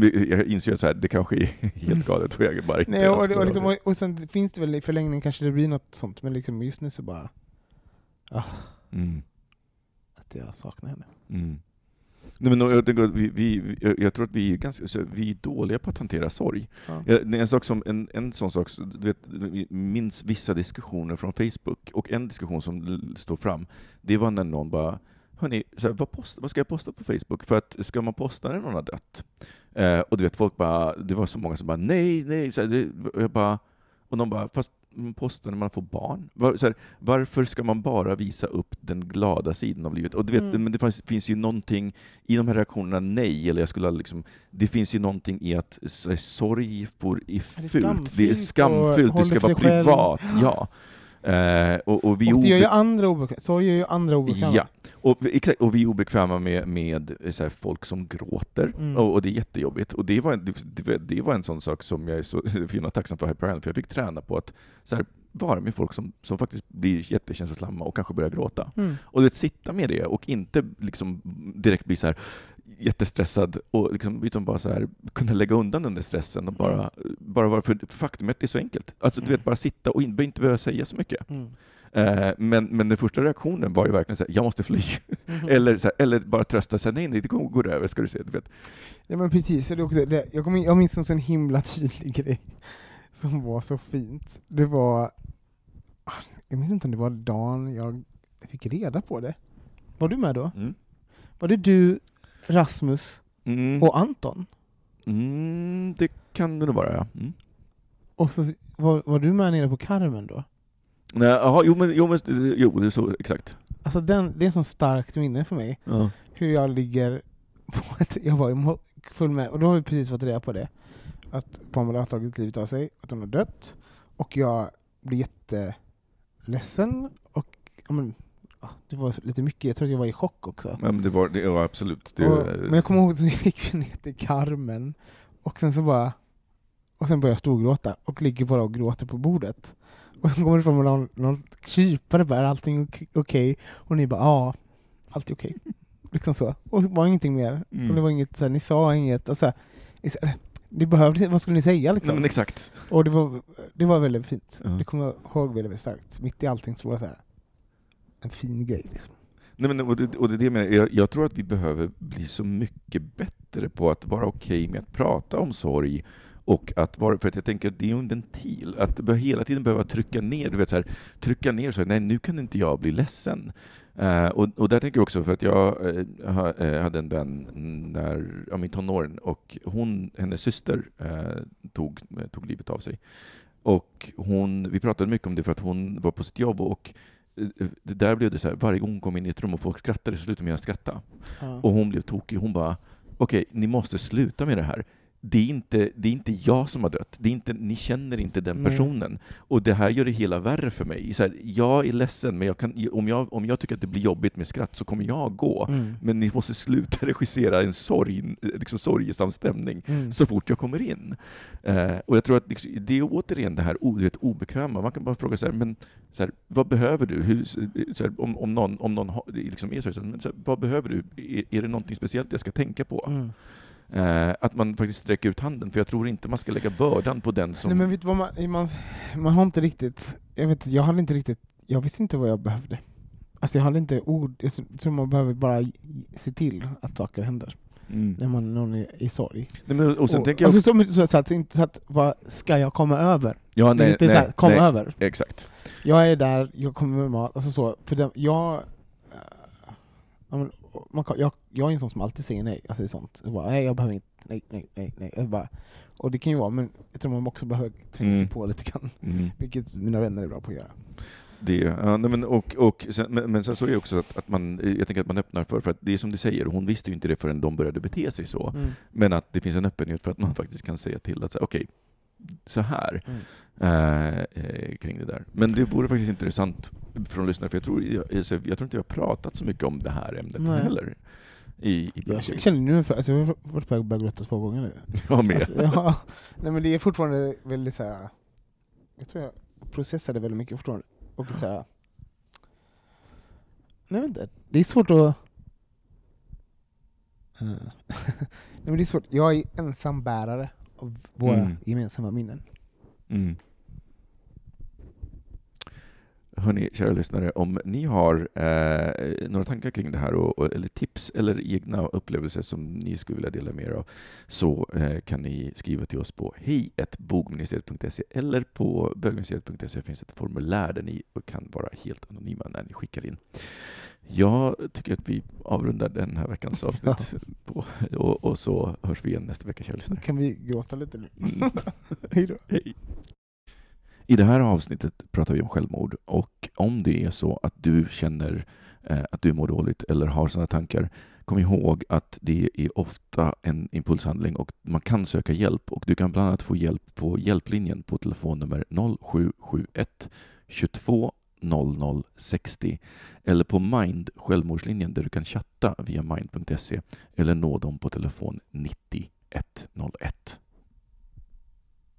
det- jag inser att så här, det kanske är (laughs) helt galet och jag bara inte Nej, och, och, liksom, och, och sen finns det väl i förlängningen kanske det blir något sånt, men liksom just nu så bara ah, Mm. att jag saknar henne. Mm. Nej, men jag, vi, vi, jag tror att vi är, ganska, vi är dåliga på att hantera sorg. Ja. En, sak som, en, en sån sak, du vet, minns vissa diskussioner från Facebook, och en diskussion som står fram, det var när någon bara Hörni, så här, vad, post, vad ska jag posta på Facebook? För att ska man posta när någon har dött? Eh, och du vet, folk bara, det var så många som bara nej, nej, så här, det, jag bara, och de bara, fast postar när man får barn. Var, här, varför ska man bara visa upp den glada sidan av livet? Och du vet, Mm. men det finns, finns ju någonting i de här reaktionerna, nej, eller jag skulle liksom, det finns ju någonting i att så här, sorg får är det är fult, det är skamfyllt skamfyllt, det ska vara själv. privat. Ja. Eh, och, och vi och det gör ju andra obekväma. Sorg gör ju andra obekväma. Ja, och, exakt, och vi är obekväma med, med så här, folk som gråter, Mm. och, och det är jättejobbigt. Och det var, det, det var en sån sak som jag är så (laughs) och tacksam för Island, för jag fick träna på att så här, vara med folk som, som faktiskt blir jättekänslosamma och kanske börjar gråta. Mm. Och vet, sitta med det och inte liksom direkt bli så här jättestressad, och liksom, utan bara så här, kunna lägga undan den där stressen och bara, bara vara, för faktum är så enkelt. Alltså du vet, bara sitta och in, inte behöva säga så mycket. Mm. Eh, men, men den första reaktionen var ju verkligen så här, jag måste fly. Mhm. (laughs) eller, så här, eller bara trösta, så här, nej, nej, det går, går över, ska du se. Du vet. Ja men precis, det också, det, jag, kommer, jag minns en sån himla (laughs) tydlig grej som var så fint. Det var, ah, jag minns inte om det var dagen jag fick reda på det. Var du med då? Mm. Var det du, Rasmus Mm. och Anton? Mm, det kan det nog vara, ja. Mm. Och så var, var du med nere på Carmen då? Nej, aha, jo, men, jo, men, jo, det är så, exakt. Alltså den, det är sånt starkt minne för mig. Ja. Hur jag ligger på (laughs) ett, jag var full med, och då har vi precis fått reda på det. Att Pamela har tagit livet av sig, att hon har dött. Och jag blir jätteledsen och men, det var lite mycket, jag tror att jag var i chock också. Men det var, det, ja, absolut. Det, och, men jag kommer ihåg så (laughs) gick vi ner till Carmen och sen så bara och sen började jag storgråta och ligger bara och gråter på bordet. Och så kommer det fram någon, någon kypare bara, är allting ok- okej? Och ni bara, ja, allt är okej. (laughs) Liksom så. Och det var ingenting mer. Mm. Och det var inget, så här, ni sa inget, alltså, ni sa- eller, ni behövde, vad skulle ni säga liksom? Nej, exakt. Och det var, det var väldigt fint. Ja. Det kommer jag ihåg väldigt starkt. Mitt i allting så var det så här, en fin grej. Liksom. Nej, men, och, det, och det det jag menar, jag, jag tror att vi behöver bli så mycket bättre på att vara okej okay med att prata om sorg och att vara, för att jag tänker att det är ju en ventil, att hela tiden behöva trycka ner, du vet så här, trycka ner så här, nej nu kan inte jag bli ledsen. Uh, och, och där tänker jag också, för att jag uh, hade en vän när, ja, min tonåren, och hon, hennes syster uh, tog, tog livet av sig. Och hon, vi pratade mycket om det för att hon var på sitt jobb och eh, det där blev det så här, varje gång hon kom in i ett rum och folk skrattade så slutade med att skratta. Ja. Och hon blev tokig. Hon bara, okej, ni måste sluta med det här. Det är, inte, det är inte jag som har dött. Det är inte, ni känner inte den Nej. personen. Och det här gör det hela värre för mig. Så här, jag är ledsen, men jag kan, om, jag, om jag tycker att det blir jobbigt med skratt så kommer jag gå. Mm. Men ni måste sluta (laughs) regissera en sorg, liksom sorgesam stämning Mm. så fort jag kommer in. Eh, och jag tror att liksom, det är återigen det här vet, obekväma. Man kan bara fråga så här, men så här, vad behöver du? Hur, så om, om någon, om någon liksom är så, här, men så här, vad behöver du? Är, är det någonting speciellt jag ska tänka på? Mm. Eh, att man faktiskt sträcker ut handen, för jag tror inte man ska lägga bördan på den som... Nej men vet du vad man, man, man har inte riktigt, jag vet jag hade inte riktigt, jag visste inte vad jag behövde. Alltså jag hade inte ord, jag tror man behöver bara se till att saker händer. Mm. När man någon är i sorg. Nej, men, och sen och, tänker jag... alltså, så, så, så, att, inte så att, vad ska jag komma över? ja, är lite så här, kom över. Exakt. Jag är där, jag kommer med mat, alltså så, för den, jag, äh, man, kan- jag, jag är en sån som alltid säger nej, alltså sånt. Jag bara, nej jag behöver inte, nej, nej, nej, nej. Jag bara, och det kan ju vara, men jag tror man också behöver tränga sig Mm. på lite grann, Mm. vilket mina vänner är bra på att göra. Det, ja, nej, men, och, och sen, men, men sen så är det också att, att man, jag tänker att man öppnar för, för att det är som du säger, hon visste ju inte det förrän de började bete sig så, Mm. men att det finns en öppenhet för att man faktiskt kan säga till att okej, så här Mm. eh, eh, kring det där. Men det vore faktiskt intressant från lyssnare, för jag tror, jag, jag tror inte jag har pratat så mycket om det här ämnet Nej. heller. I, i Jag känner nu, alltså jag har varit på väg att börja gråta två gånger nu. (laughs) Jag med. Alltså, ja, nej men det är fortfarande väldigt så här. jag tror jag processade väldigt mycket fortfarande. Och så här. Nej, inte. Det är svårt att... Eh, (laughs) nej men det är svårt, jag är ensam bärare av våra Mm. gemensamma minnen. Mm. Hörni, kära lyssnare, om ni har eh, några tankar kring det här, och, och, eller tips eller egna upplevelser som ni skulle vilja dela med er av, så eh, kan ni skriva till oss på hej.bogministeriet.se eller på bögministeriet.se finns ett formulär där ni kan vara helt anonyma när ni skickar in. Jag tycker att vi avrundar den här veckans (laughs) avsnitt på, och, och så hörs vi igen nästa vecka, kära lyssnare. Kan vi gråta lite nu? Mm. (laughs) Hej då. Hej. I det här avsnittet pratar vi om självmord och om det är så att du känner eh, att du mår dåligt eller har sådana tankar, kom ihåg att det är ofta en impulshandling och man kan söka hjälp och du kan bland annat få hjälp på hjälplinjen på telefonnummer 0771 22 00 60 eller på Mind, självmordslinjen, där du kan chatta via mind.se eller nå dem på telefon 90 101.